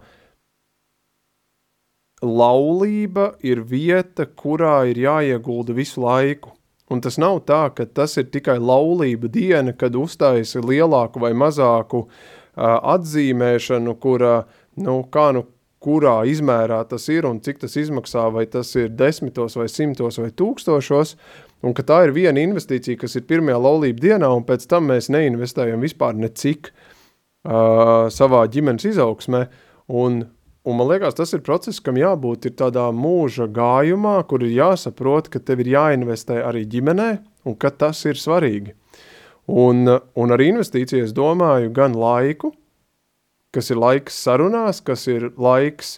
laulība ir vieta, kurā ir jāiegulda visu laiku. Un tas nav tā, ka tas ir tikai laulība diena, kad uzstājas lielāku vai mazāku uh, atzīmēšanu, kura, nu, kā nu, kurā izmērā tas ir un cik tas izmaksā, vai tas ir desmitos vai simtos vai tūkstošos, un ka tā ir viena investīcija, kas ir pirmajā laulība dienā, un pēc tam mēs neinvestējam vispār necik uh, savā ģimenes izaugsmē, un Un man liekas, tas ir process, kam jābūt ir tādā mūža gājumā, kur ir jāsaprot, ka tev ir jāinvestē arī ģimenē un ka tas ir svarīgi. Un, un ar investīcijas domāju gan laiku, kas ir laiks sarunās, kas ir laiks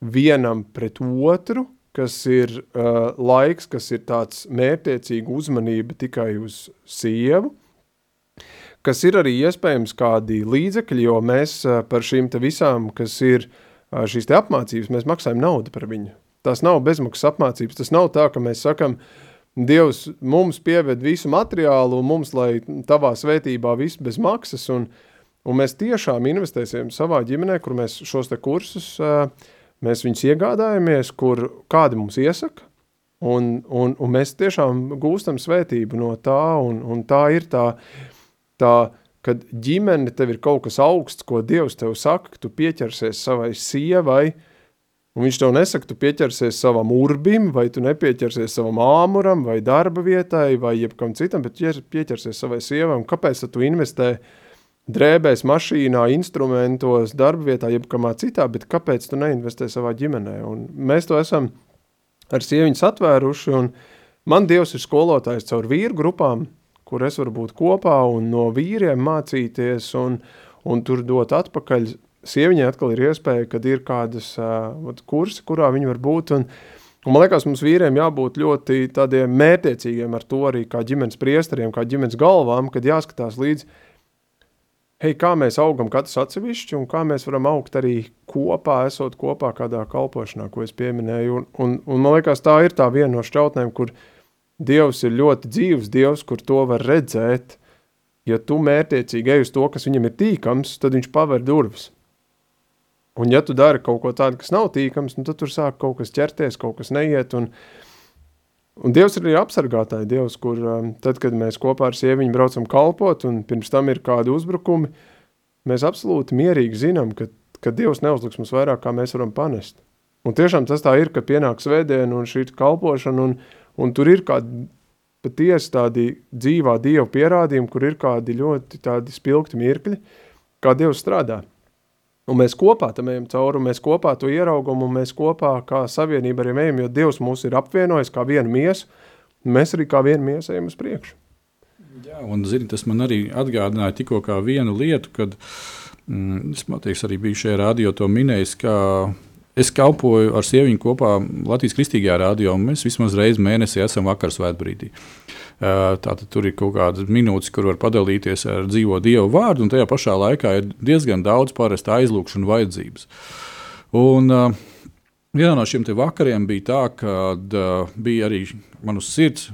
vienam pret otru, kas ir uh, laiks, kas ir tāds mērtiecīga uzmanība tikai uz sievu, kas ir arī iespējams kādi līdzekļi, jo mēs uh, par šīm te visām, kas ir uh, šīs apmācības, mēs maksājam naudu par viņu. Tās nav bezmaksas apmācības, tas nav tā, ka mēs sakam, Dievs mums pieved visu materiālu un mums, lai tavā svētībā viss bez maksas, un, un mēs tiešām investēsim savā ģimenē, kur mēs šos te kursus, mēs viņus iegādājamies, kur kādi mums iesaka, un, un, un mēs tiešām gūstam svētību no tā, un, un tā ir tā, tā kad ģimene tev ir kaut kas augsts, ko Dievs tev saka, ka tu pieķersies savai sievai, un viņš tev nesaka, tu pieķersies savam urbim, vai tu nepieķersies savam āmuram, vai darba vietai, vai jebkam citam, bet pieķersies savai sievai, un kāpēc tu investē drēbēs, mašīnā, instrumentos, darba vietā, jebkamā citā, bet kāpēc tu neinvestē savā ģimenē? Un mēs to esam ar sieviņas atvēruši, un man Dievs ir skolotājs caur vīru grupām, kur es varu būt kopā un no vīriem mācīties un, un tur dot atpakaļ. Sieviņai atkal ir iespēja, kad ir kādas uh, kursi, kurā viņi var būt. Un, un man liekas, mums vīriem jābūt ļoti tādiem mērtiecīgiem ar to arī kā ģimenes priesteriem, kā ģimenes galvām, kad jāskatās līdz, hei, kā mēs augam katrs atsevišķi un kā mēs varam augt arī kopā, esot kopā kādā kalpošanā, ko es pieminēju. Un, un, un man liekas, tā ir tā viena no šķautnēm, kur uh, Dievs ir ļoti dzīvs Dievs, kur to var redzēt. Ja tu mērtiecīgi ej uz to, kas viņam ir tīkams, tad viņš paver durvis. Un ja tu dari kaut ko tādu, kas nav tīkams, nu, tad tur sāk kaut kas ķerties, kaut kas neiet. Un, un Dievs ir arī apsargātāji Dievs, kur um, tad, kad mēs kopā ar sieviņu braucam kalpot un pirms tam ir kādi uzbrukumi, mēs absolūti mierīgi zinām, ka, ka Dievs neuzliks mums vairāk, kā mēs varam panest. Un tiešām tas tā ir, ka pienāk svētdiena un šī kalpošana un, Un tur ir kādi patiesi tādi dzīvā Dieva pierādījumi, kur ir kādi ļoti tādi spilgti mirkļi, kā Dievs strādā. Un mēs kopā tam ejam cauri, mēs kopā to ieraugam, un mēs kopā kā savienība arī ejam, jo Dievs mūs ir apvienojis kā vienu miesu, un mēs arī kā vienu miesu ejam uz priekšu. Jā, un zini, tas man arī atgādināja tikko vienu lietu, kad mm, es, teiks, arī biju šajā radio to minējis, ka es kalpoju ar sieviņu kopā Latvijas Kristīgajā radio, un mēs vismaz reizi mēnesī esam vakar svētbrīdī. Tātad tur ir kaut kādas minūtes, kur var padalīties ar dzīvo dievu vārdu, un tajā pašā laikā ir diezgan daudz parasta aizlūgšanu vajadzības. Un, uh, Vienā no šiem vakariem bija tā, ka uh, bija arī manas sirds,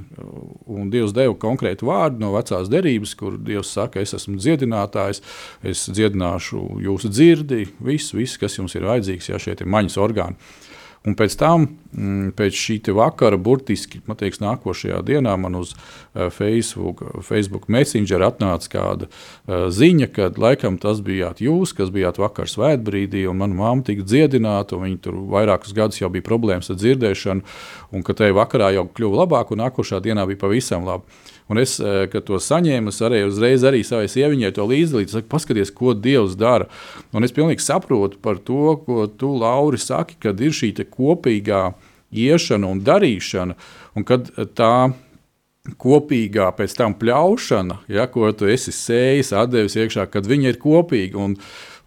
un Dievs deva konkrētu vārdu no vecās derības, kur Dievs saka, es esmu dziedinātājs, es dziedināšu jūsu dzirdi, visu, visu, kas jums ir vajadzīgs, ja šie ir maņas orgāni. Un pēc tam, mm, pēc šī vakara, burtiski teiks, nākošajā dienā man uz eh, Facebook, Facebook Messenger atnāca kāda uh, ziņa, ka laikam tas bijāt jūs, kas bijāt vakar svētbrīdī, un mana mamma tika dziedināta, un viņa tur vairākus gadus jau bija problēmas ar dzirdēšanu, un ka tajā vakarā jau kļuva labāk, un nākošā dienā bija pavisam labi. Un es, eh, kad to saņēmu, es arī uzreiz arī savai sieviņai to līdzdalīju. Saku, paskaties, ko Dievs dara. Un es pilnīgi saprotu par to, ko tu, Lauri, saki, kad ir šī kopīgā iešana un darīšana, un kad tā kopīgā pēc tam pļaušana, ja, ko tu esi sējis, devis iekšā, kad viņi ir kopīgi. Un,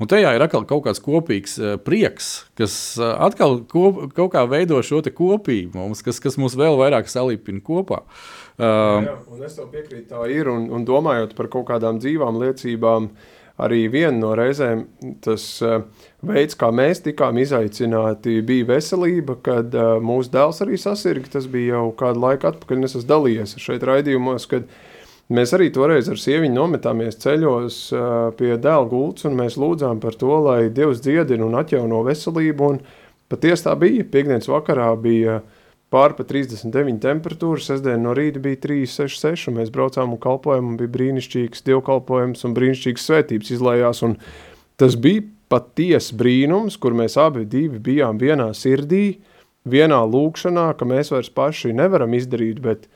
un tajā ir atkal kaut kāds kopīgs uh, prieks, kas uh, atkal kop, kaut kā veido šo kopību mums, kas, kas mūs vēl vairāk salīpina kopā. Uh, Uh, jā, es tev piekrītu, tā ir. Un, un domājot par kaut kādām dzīvām liecībām, arī viena no reizēm tas uh, veids, kā mēs tikām izaicināti, bija veselība, kad uh, mūsu dēls arī sasirga. Tas bija jau kādu laiku atpakaļ, un es esmu dalījies šeit raidījumos, kad mēs arī toreiz ar sieviņu nometāmies ceļos uh, pie dēla gultas, un mēs lūdzām par to, lai Dievs dziedina un atjauno veselību. Un patiesi tā bija. Piektdienas vakarā bija uh, pāri pa 39 temperatūra. Sestdien no rīta bija 3,66. Mēs braucām un kalpojām, un bija brīnišķīgs dievkalpojums un brīnišķīgs svētības izlējās. Un tas bija patiesi brīnums, kur mēs abi bijām vienā sirdī, vienā lūkšanā, ka mēs vairs paši nevaram izdarīt, bet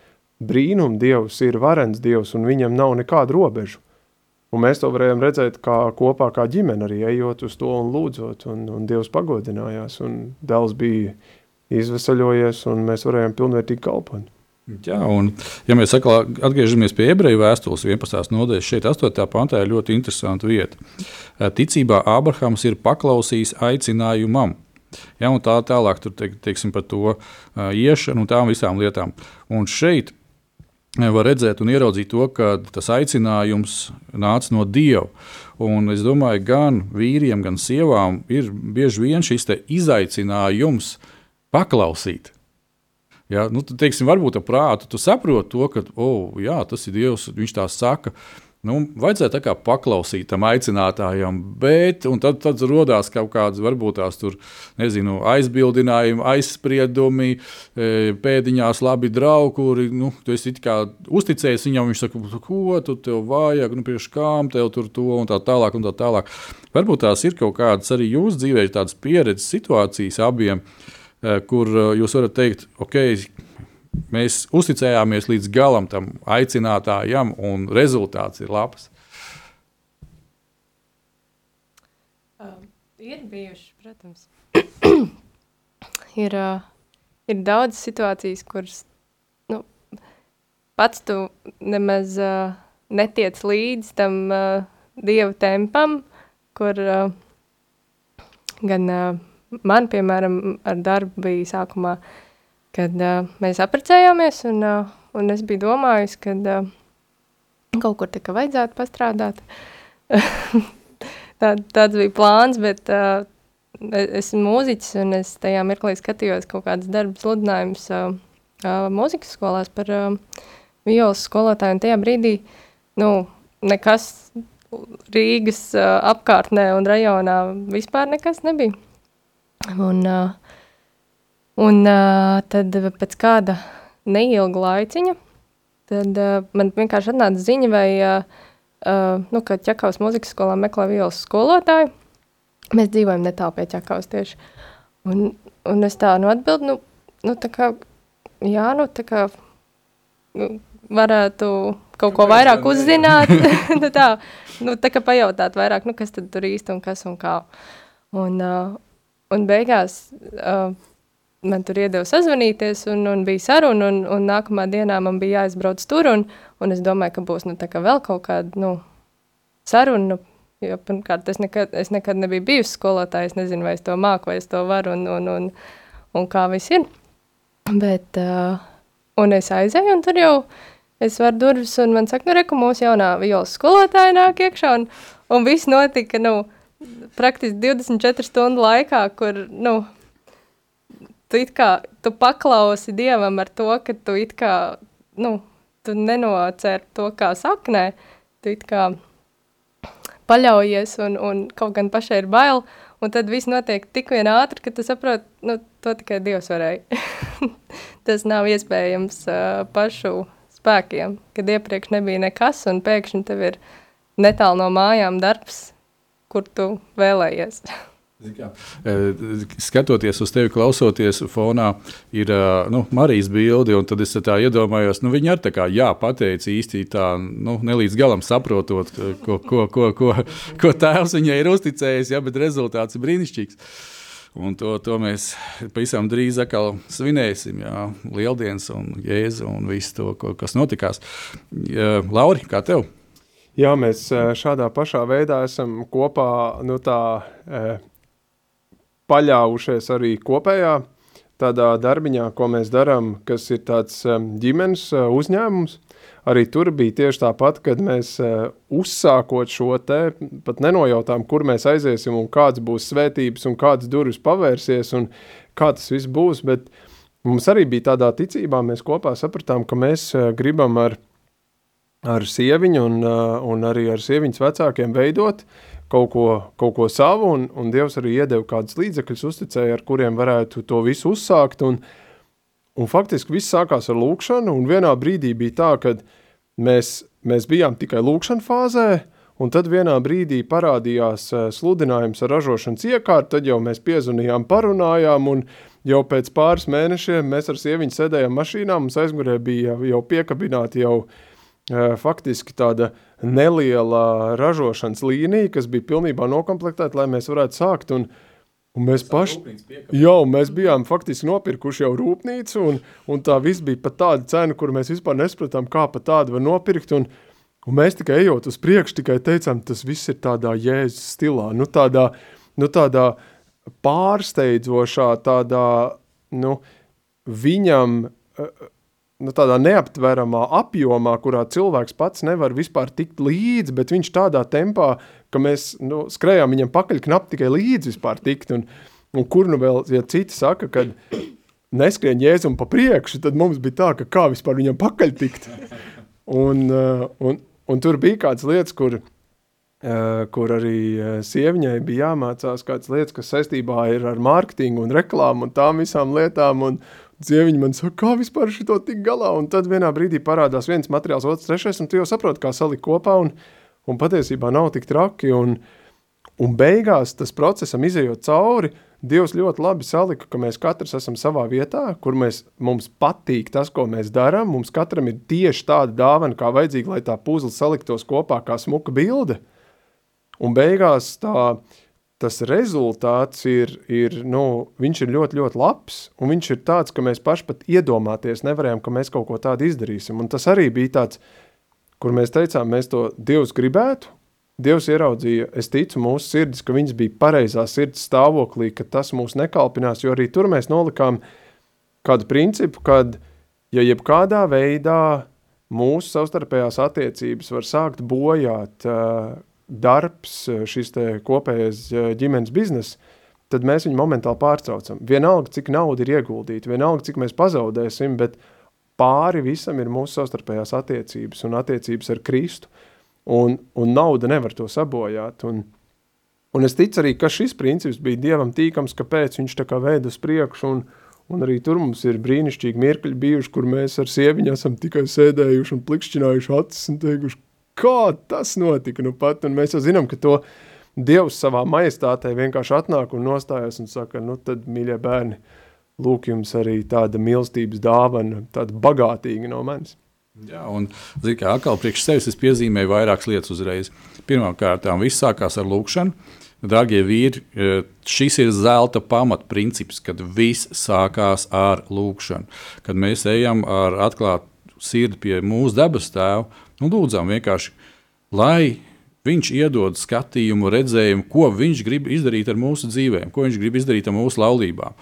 brīnum Dievs ir varens Dievs un viņam nav nekādu robežu. Un mēs to varējām redzēt kā kopā kā ģimene arī ejot uz to un lūdzot, un, un Dievs pagodinājās, un dēls bija izvesaļojies, un mēs varējām pilnvērtīgi kalpot. Jā, un, ja mēs atkal atgriežamies pie ebreju vēstules 11. nodaļas, šeit 8. pantā ir ļoti interesanta vieta. Ticībā Ābrahams ir paklausījis aicinājumam. Ja, tā tālāk tur te, teiksim, par to iešanu un tām visām lietām. Un šeit var redzēt un ieraudzīt to, ka tas aicinājums nāca no Dieva. Un es domāju, gan vīriem, gan sievām ir bieži vien šis izaicinājums uh, paklausīt. Ja, nu, tad, teiksim, varbūt ar prātu tu saproti to, ka oh, jā, tas ir Dievs, viņš tā saka. Nu, vajadzēja tā kā paklausīt tam aicinātājam, bet tad, tad radās kaut kādas, varbūt tās tur, nezinu, aizbildinājumi, aizspriedumi, e, pēdiņās labi draugi, kuri, nu, tu esi uzticējis viņam, viņš saka, ko tu tev vajag, nu, priekš kām tev tur to un tā tālāk un tā tālāk. Varbūt tās ir kaut kādas arī jūsu dzīvē, tādas pieredzes situācijas abiem. Uh, kur eh, jūs varat teikt, ok, mēs uzticējāmies līdz galam tam aicinātājam, un rezultāts ir labs. Uh, ir bijuši, protams. ir, uh, ir daudz situācijas, kuras nu, pats tu nemaz uh, netiec līdz tam uh, dievu tempam, kur uh, gan uh, man, piemēram, ar darbu bija sākumā, kad uh, mēs apprecējāmies, un, uh, un es biju domājis, ka uh, kaut kur tā kā vajadzētu pastrādāt. <laughs> Tā, tāds bija plāns, bet uh, es esmu mūziķis, un es tajā mirklī skatījos kaut kādas darba sludinājumus uh, uh, mūzikas skolās par uh, violas skolotāju, un tajā brīdī, nu, nekas Rīgas uh, apkārtnē un rajonā vispār nekas nebija. Un, un tad pēc kāda neilga laiciņa, tad man vienkārši atnāca ziņa, vai, nu, ka Čakavas muzikas skolā meklē violas skolotāju. Mēs dzīvojam netālu pie Čakavas tieši. Un, un es tā, nu, atbildu, nu, nu, tā kā, jā, nu, tā kā, nu, varētu kaut ko vairāk uzzināt, <laughs> <laughs> nu, tā, nu, tā kā pajautāt vairāk, nu, kas tad tur īsti un kas un kā. Un, uh, Un beigās uh, man tur iedeva sazvanīties, un, un bija saruna, un, un nākamā dienā man bija jāizbrauc tur, un, un es domāju, ka būs nu, vēl kaut kāda nu, saruna, Jo, pirmkārt, es nekad, es nekad nebiju bijusi skolotāja. Es nezinu, vai es to māku, vai es to varu un, un, un, un kā viss ir. Bet, uh, un es aizēju, un tur jau es varu durvis, un man saka, nu, reku, mūsu jaunā violas skolotāja nāk iekšā, un, un viss notika, nu, praktiski 24 stundu laikā, kur, nu, tu it kā, tu paklausi Dievam ar to, ka tu it kā, nu, tu nenocēri to kā saknē, tu it kā paļaujies un, un kaut gan pašai ir bail, un tad viss notiek tik vien ātri, ka tu saproti, nu, to tikai Dievs varēja. <laughs> Tas nav iespējams uh, pašu spēkiem, kad iepriekš nebija nekas, un pēkšņi tev ir netālu no mājām darbs, kur tu vēlējies. Skatoties uz tevi, klausoties fonā, ir nu, Marijas bilde, tad es tā iedomājos, nu, viņa arī tā jā, pateica īsti tā, nu, nelīdz galam saprotot, ko, ko, ko, ko, ko tēvs viņai ir uzticējis, ja, bet rezultāts ir brīnišķīgs. Un to, to mēs pavisam drīz atkal svinēsim. Jā, Lieldienas un jēzu un visu to, ko, kas notikās. Lauri, kā tev? Jā, mēs šādā pašā veidā esam kopā nu, tā, paļāvušies arī kopējā tādā darbiņā, ko mēs darām, kas ir tāds um, ģimenes uzņēmums. Arī tur bija tieši tāpat, kad mēs uzsākot šo te, pat nenojautām, kur mēs aiziesim un kāds būs svētības un kādas durvis pavērsies un kā tas viss būs, bet mums arī bija tādā ticībā, mēs kopā sapratām, ka mēs gribam ar, ar sieviņu un, un arī ar sieviņas vecākiem veidot uh, kaut ko, kaut ko savu, un, un Dievs arī iedeva kādus līdzekļus, uzticēja, ar kuriem varētu to visu uzsākt. Un, un faktiski viss sākās ar lūkšanu, un vienā brīdī bija tā, ka mēs, mēs bijām tikai lūkšana fāzē, un tad vienā brīdī parādījās eh, sludinājums ar ražošanas iekārtu, tad jau mēs piezvanījām, parunājām, un jau pēc pāris mēnešiem mēs ar sieviņu sēdējām mašīnā, mums aizmugurē bija jau piekabināti jau uh, faktiski tāda uh, neliela ražošanas līnija, kas bija pilnībā nokomplektēta, lai mēs varētu sākt. Un, un mēs paši, jā, mēs bijām faktiski nopirkuši jau rūpnīcu, un, un tā viss bija pat tāda cena, kuru mēs vispār nespratām, kā pat tādu var nopirkt. Un, un mēs tikai ejot uz priekšu, tikai teicām, tas viss ir tādā jēzus stilā, nu tādā, nu tādā pārsteidzošā, tādā, nu, viņam nu, tādā neaptveramā apjomā, kurā cilvēks pats nevar vispār tikt līdzi, bet viņš tādā tempā, ka mēs nu, skrējām viņam pakaļ knap tikai līdzi vispār tikt, un, un kur nu vēl, ja citi saka, ka neskrien jēzum pa priekšu, tad mums bija tā, ka kā vispār viņam pakaļ tikt. Un, uh, un, un tur bija kādas lietas, kur, uh, kur arī uh, sieviņai bija jāmācās kādas lietas, kas saistībā ir ar mārketingu un reklāmu un tām visām lietām, un, Sieviņa man saka, kā vispār šito tik galā, un tad vienā brīdī parādās viens materiāls, otrs, trešais, un tu jau saproti, kā salikt kopā, un, un patiesībā nav tik traki, un, un beigās tas procesam izējot cauri, Dievs ļoti labi salika, ka mēs katrs esam savā vietā, kur mēs, mums patīk tas, ko mēs darām, mums katram ir tieši tāda dāvana, kā vajadzīga, lai tā puzle saliktos kopā kā smuka bilde, un beigās tā, tas rezultāts ir, ir, nu, viņš ir ļoti, ļoti labs, un viņš ir tāds, ka mēs paši pat iedomāties nevarējām, ka mēs kaut ko tādu izdarīsim. Un tas arī bija tāds, kur mēs teicām, mēs to Dievs gribētu, Dievs ieraudzīja, es ticu mūsu sirdis, ka viņas bija pareizā sirds stāvoklī, ka tas mūs nekalpinās, jo arī tur mēs nolikām kādu principu, kad, ja jebkādā veidā mūsu savstarpējās attiecības var sākt bojāt uh, darbs, šis kopējais ģimenes bizness, tad mēs viņu momentāli pārtraucam. Vienalga, cik nauda ir ieguldīta, vienalga, cik mēs pazaudēsim, bet pāri visam ir mūsu savstarpējās attiecības un attiecības ar Kristu, un, un nauda nevar to sabojāt. Un, un es ticu arī, ka šis princips bija Dievam tīkams, kāpēc viņš tā kā veid uz priekšu, un, un arī tur mums ir brīnišķīgi mirkļi bijuši, kur mēs ar sieviņu esam tikai sēdējuši un plikšķinājuši acis un teikuši, kā tas notika nu pat, un mēs jau zinām, ka to Dievs savā majestātē vienkārši atnāk un nostājas un saka, nu tad, mīļie bērni, lūk jums arī tāda mīlestības dāvana, tāda bagātīga no manis. Jā, un zinu, kā atkal priekš sevis es piezīmēju vairākas lietas uzreiz. Pirmkārt, viss sākās ar lūkšanu. Darbie vīri, e, šis ir zelta pamatprincips, kad viss sākās ar lūkšanu. Kad mēs ejam ar atklātu sirdi pie mūsu debes tēva, Nu, lūdzām vienkārši, lai Viņš iedod skatījumu, redzējumu, ko viņš grib izdarīt ar mūsu dzīvēm, ko viņš grib izdarīt ar mūsu laulībām.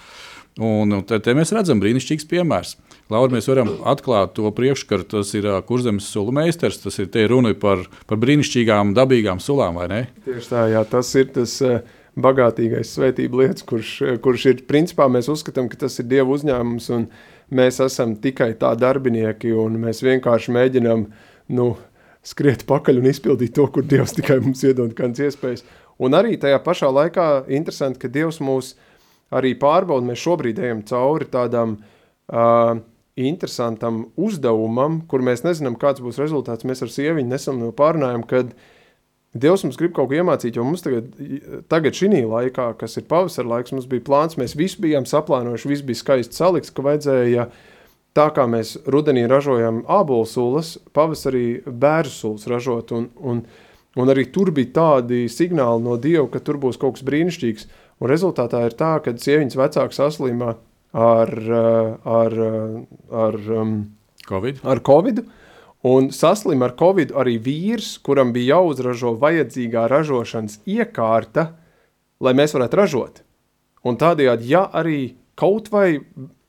Un te, te mēs redzam brīnišķīgs piemērs. Laura, mēs varam atklāt to priekškaru, tas ir uh, kurzemes sulu meistars, tas ir te runa par, par brīnišķīgām, dabīgām sulām, vai ne? Tieši tā, jā, tas ir tas uh, bagātīgais svētību lietas, kurš, kurš ir, principā mēs uzskatām, ka tas ir Dieva uzņēmums un mēs esam tikai tā darbinieki un mēs vienkārši mēģinām, nu, skriet pakaļ un izpildīt to, kur Dievs tikai mums iedod kādas iespējas. Un arī tajā pašā laikā interesanti, ka Dievs mūs arī pārbauda. Mēs šobrīd ejam cauri tādam uh, interesantam uzdevumam, kur mēs nezinām, kāds būs rezultāts. Mēs ar sieviņu nesam no pārunājam, kad Dievs mums grib kaut ko iemācīt, jo mums tagad, tagad šī laikā, kas ir pavasara laiks, mums bija plāns, mēs visi bijām saplānojuši, viss bija skaisti salikts, ka vajadzēja tā kā mēs rudenī ražojam ābolu sulas, pavasarī bērnu sulas ražot, un, un, un arī tur bija tādi signāli no Dieva, ka tur būs kaut kas brīnišķīgs, un rezultātā ir tā, ka sieviņas vecāks saslimā ar, ar, ar, um, COVID. ar Covid, un saslim ar Covid arī vīrs, kuram bija jāuzražo vajadzīgā ražošanas iekārta, lai mēs varētu ražot. Un tādējādi, ja arī kaut vai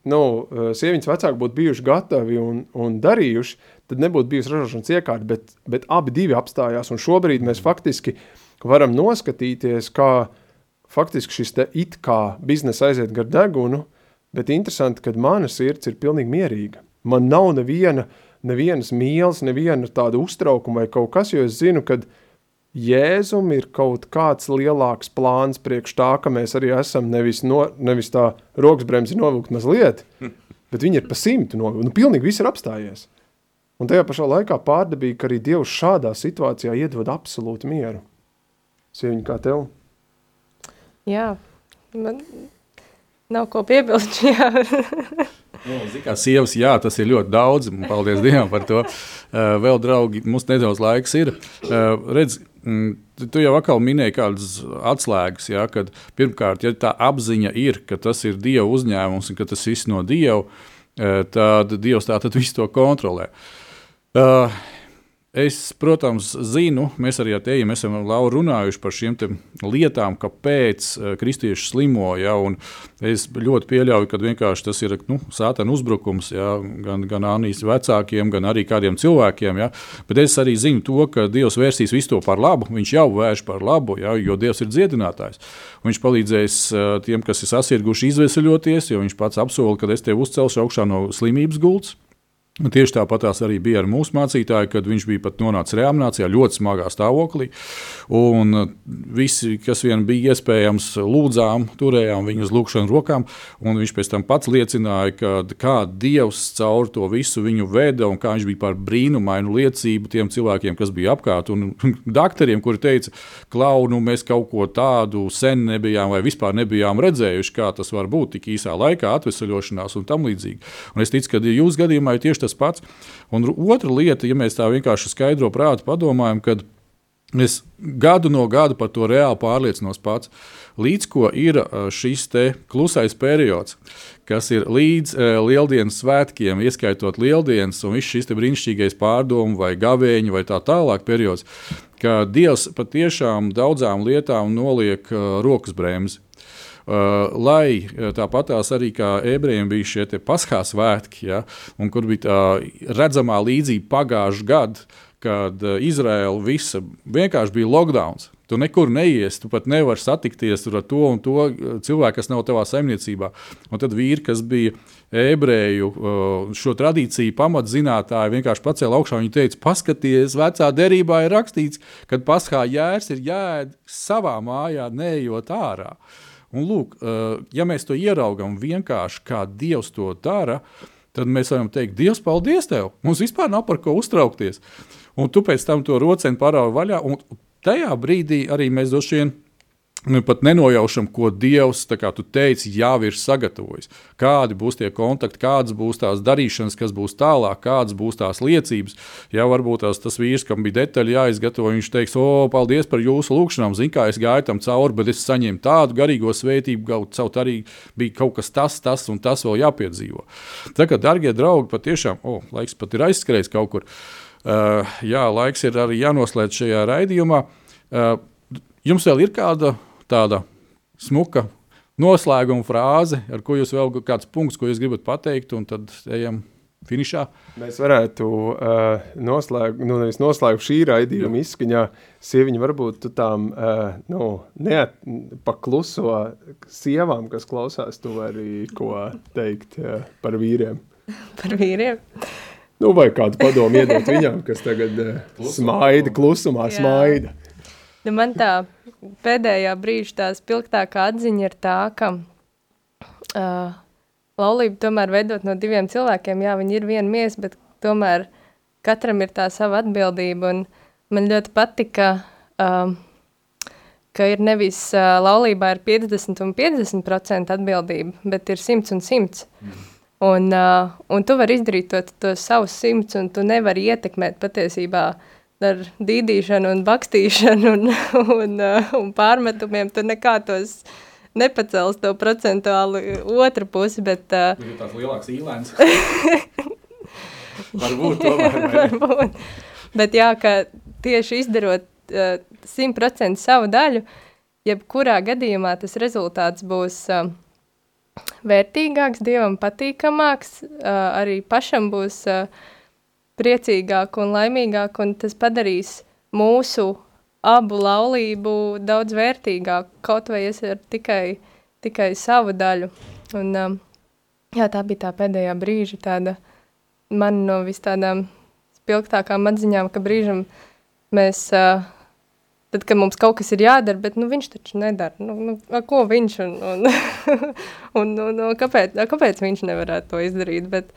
nu, eh, sievietes vecāki būtu bijuši gatavi un, un darījuši, tad nebūtu bijusi ražošanas iekārta, bet, bet abi divi apstājās. Un šobrīd mēs faktiski varam noskatīties, kā faktiski šis te it kā biznesa aiziet gar degunu, bet interesanti, ka mana sirds ir pilnīgi mierīga. Man nav neviena, nevienas mīlas, neviena tāda uztraukuma vai kaut kas, jo es zinu, ka Jēzum ir kaut kāds lielāks plāns priekš tā, ka mēs arī esam nevis, no, nevis tā roksbremzi novilkt mazliet, <laughs> bet viņi ir pa simtu novilkt. Nu, pilnīgi viss ir apstājies. Un tajā pašā laikā pārdabīgi, ka arī Dievs šādā situācijā iedod absolūtu mieru. Sieviņa kā tev? Jā, man nav ko piebilst šajā. <laughs> Nu, kā sievas, jā, tas ir ļoti daudz. Paldies Dievam par to. Uh, vēl, draugi, mums nedaudz laiks ir. Uh, redz, mm, tu jau atkal minēji kādas atslēgas, ja, kad pirmkārt, ja tā apziņa ir, ka tas ir Dieva uzņēmums un ka tas viss no Dieva, uh, tad Dievs tā tad visu to kontrolē. Uh, Es, protams, zinu, mēs arī ar tevi esam runājuši par šīm lietām, kāpēc eh, kristieši slimo. Ja, es ļoti pieļauju, ka tas ir nu, sātana uzbrukums ja, gan, gan Anīs vecākiem, gan arī kādiem cilvēkiem. Ja. Bet es arī zinu to, ka Dievs vērsīs visu to par labu. Viņš jau vērš par labu, ja, jo Dievs ir dziedinātājs. Viņš palīdzēs eh, tiem, kas ir sasirguši, izvesaļoties, jo viņš pats apsola, ka es tevi uzcelšu augšā no slimības gultas. Tieši tāpat arī bija ar mūsu mācītāju, kad viņš bija pat nonācis reanimācijā, ļoti smagā stāvoklī. Un uh, visi, kas vien bija iespējams, lūdzām, turējām viņu uz lūkšanu rokām. Viņš pēc tam pats liecināja, ka kā Dievs caur to visu viņu veda un kā viņš bija par brīnumainu liecību tiem cilvēkiem, kas bija apkārt. Un doktoriem, kuri teica, klau, nu mēs kaut ko tādu sen nebijām vai vispār nebijām redzējuši, kā tas var būt tik īsā laikā, atvesaļošanās un tam līdzīgi. Un es ticu, ka jūsu gadījumā ir tieši tas tas pats. Un otra lieta, ja mēs tā vienkārši skaidro prātu padomājam, kad es gadu no gada par to reāli pārliecinos pats. Līdz ko ir šis klusais periods, kas ir līdz uh, lieldienas svētkiem, ieskaitot lieldienas un viss šis brīnišķīgais pārdomu vai gavēņu vai tā tālāk periods, ka Dievs patiešām daudzām lietām noliek uh, rokas bremzi. Uh, lai uh, tāpatās arī kā ebrejiem bija šie paskā svētki, ja, un kur bija tā redzamā līdzība pagājušā gada, kad uh, Izraela visa vienkārši bija lockdown. Tu nekur neies, tu pat nevari satikties ar to un to cilvēku, kas nav tavā saimniecībā. Un tad vīri, kas bija ebreju šo tradīciju pamatzinātāji, vienkārši pacēla augšā. Viņi teica, paskatieties, vecā derībā ir rakstīts, ka paskā jērs ir jāēd savā mājā, neejot ārā. Uh, Un, lūk, ja mēs to ieraugām vienkārši kā Dievs to dara, tad mēs varam teikt, Dievs, paldies tev! Mums vispār nav par ko uztraukties. Un tu pēc tam to rocienu paraugi vaļā, un tajā brīdī arī mēs droši vien Nu, pat nenojaušam, ko Dievs, kā tu teici, jau ir sagatavojis. Kādi būs tie kontakti, kādas būs tās darīšanas, kas būs tālāk, kādas būs tās liecības. Jā, varbūt tās, tas vīrs, kam bija detaļi jāizgatavo, viņš teiks, o, paldies par jūsu lūgšanām. Zinu, kā es gāju tam cauri, bet es saņēmu tādu garīgo svētību, kaut arī bija kaut kas tas, tas un tas vēl jāpiedzīvo. Tā kā, darbie draugi, patiešām, o, laiks pat ir aizskrējis kaut kur. Uh, jā, laiks ir arī jānoslēdz šajā raidījumā. Uh, jums vēl ir kāda tāda smuka noslēguma frāze, ar ko jūs vēl kāds punkts, ko jūs gribat pateikt, un tad ejam finišā. Mēs varētu uh, noslēgt, nu, nevis noslēgt šī raidījuma izskaņā. Sieviņa varbūt tu tām uh, nu, neat, pakluso sievām, kas klausās, tu vari ko teikt uh, par vīriem. <laughs> Par vīriem? Nu, vai kādu padomu iedot viņam, kas tagad uh, smaida, klusumā Jā. smaida. Nu, man tā pēdējā brīža tā spilgtākā atziņa ir tā, ka uh, laulība tomēr veidot no diviem cilvēkiem, jā, viņi ir viena miesa, bet tomēr katram ir tā sava atbildība, un man ļoti patika, uh, ka ir nevis uh, laulībā ir 50 un 50% atbildība, bet ir 100 un 100. Mm. Un, uh, un tu vari izdarīt to, to savus simts, un tu nevari ietekmēt patiesībā ar dīdīšanu un bakstīšanu un, un, uh, un pārmetumiem. Tu nekā tos nepacels to procentuāli otru pusi, bet... Uh, Ir tāds lielāks īlēns. <laughs> Varbūt tomēr. Varbūt. Bet jā, ka tieši izdarot uh, 100% savu daļu, jebkurā gadījumā tas rezultāts būs uh, vērtīgāks, dievam patīkamāks, uh, arī pašam būs uh, priecīgāk un laimīgāk, un tas padarīs mūsu abu laulību daudz vērtīgāku, kaut vai es ar tikai, tikai savu daļu. Un, um, jā, tā bija tā pēdējā brīža, tāda man no vis tādām spilgtākām atziņām, ka brīžam mēs, uh, tad, kad mums kaut kas ir jādara, bet nu, viņš taču nedara. Nu, nu, ko viņš un, un, <laughs> un, un, un kāpēc, kāpēc viņš nevarētu to izdarīt? Bet,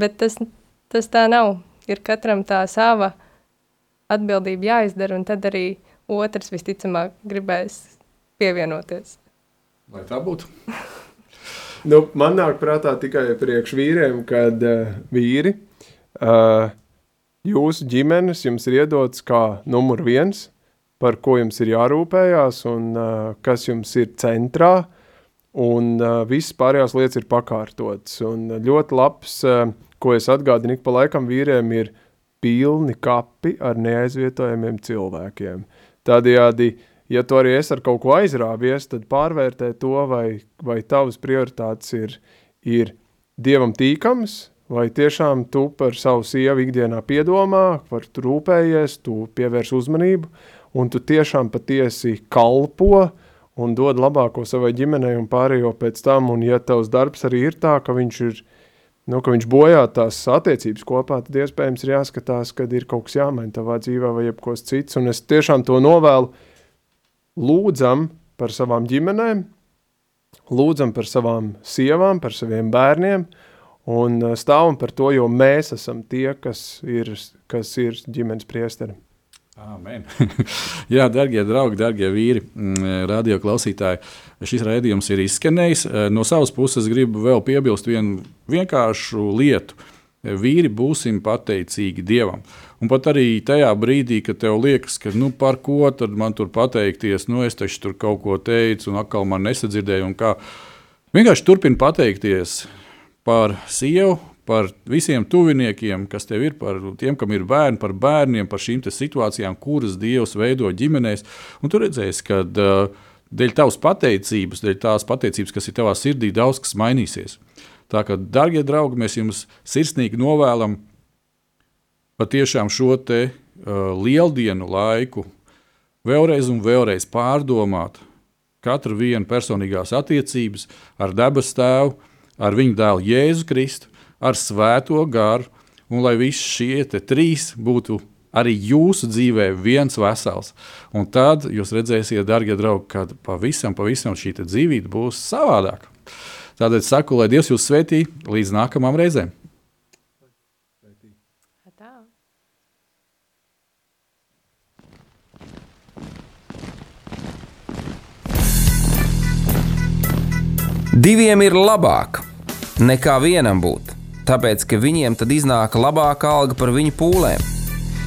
bet tas, tas tā nav. Ir katram tā sava atbildība jāizdara, un tad arī otrs visticamāk gribēs pievienoties. Lai tā būtu. <laughs> Nu, man nāk prātā tikai priekš vīriem, kad uh, vīri, uh, jūsu ģimenes jums ir iedots kā numur viens, par ko jums ir jārūpējās un uh, kas jums ir centrā, un uh, visas pārējās lietas ir pakārtotas. Un ļoti labs, uh, ko es atgādinu ik pa laikam vīriem, ir pilni kapi ar neaizvietojamiem cilvēkiem. Tādējādi, ja tu arī esi ar kaut ko aizrāvies, tad pārvērtē to, vai, vai tavas prioritātes ir, ir dievam tīkamas, vai tiešām tu par savu sievu ikdienā piedomā, par tu rūpējies, tu pievērs uzmanību, un tu tiešām patiesi kalpo un dod labāko savai ģimenei un pārējo pēc tam, un ja tavs darbs arī ir tā, ka viņš ir, nu, ka viņš bojā tās attiecības kopā, tad iespējams ir jāskatās, kad ir kaut kas jāmaina tavā dzīvē vai jebkos cits, un es tiešām to novēlu lūdzam par savām ģimenēm, lūdzam par savām sievām, par saviem bērniem, un uh, stāvam par to, jo mēs esam tie, kas ir, kas ir ģimenes priesteri. Amen. <laughs> Jā, darbie draugi, darbie vīri, mm, radio klausītāji, šis raidījums ir izskanējis. Eh, No savas puses gribu vēl piebilst vienu vienkāršu lietu. Vīri būsim pateicīgi Dievam. Un pat arī tajā brīdī, kad tev liekas, ka nu, par ko tad man tur pateikties, nu es taču tur kaut ko teicu, un atkal man nesadzirdēju. Vienkārši turpini pateikties par sievu, par visiem tuviniekiem, kas tev ir, par tiem, kam ir bērni, par bērniem, par šīm situācijām, kuras Dievs veido ģimenēs. Un tu redzēsi, ka uh, dēļ tavas pateicības, dēļ tās pateicības, kas ir tavā sirdī, daudz kas mainīsies. Tā kā, darbie draugi, mēs jums sirsnīgi novēlam patiešām šo te uh, lieldienu laiku vēlreiz un vēlreiz pārdomāt katru vienu personīgās attiecības ar debes tēvu, ar viņu dēlu Jēzu Kristu, ar svēto garu, un lai visi šie trīs būtu arī jūsu dzīvē viens vesels. Un tad jūs redzēsiet, darbie draugi, ka pavisam, pavisam šī dzīvība būs savādāka. Tādēļ saku, lai Dievs jūs svētī līdz nākamajām reizēm. Diviem ir labāk nekā vienam būt, tāpēc ka viņiem tad iznāk labāka alga par viņu pūlēm.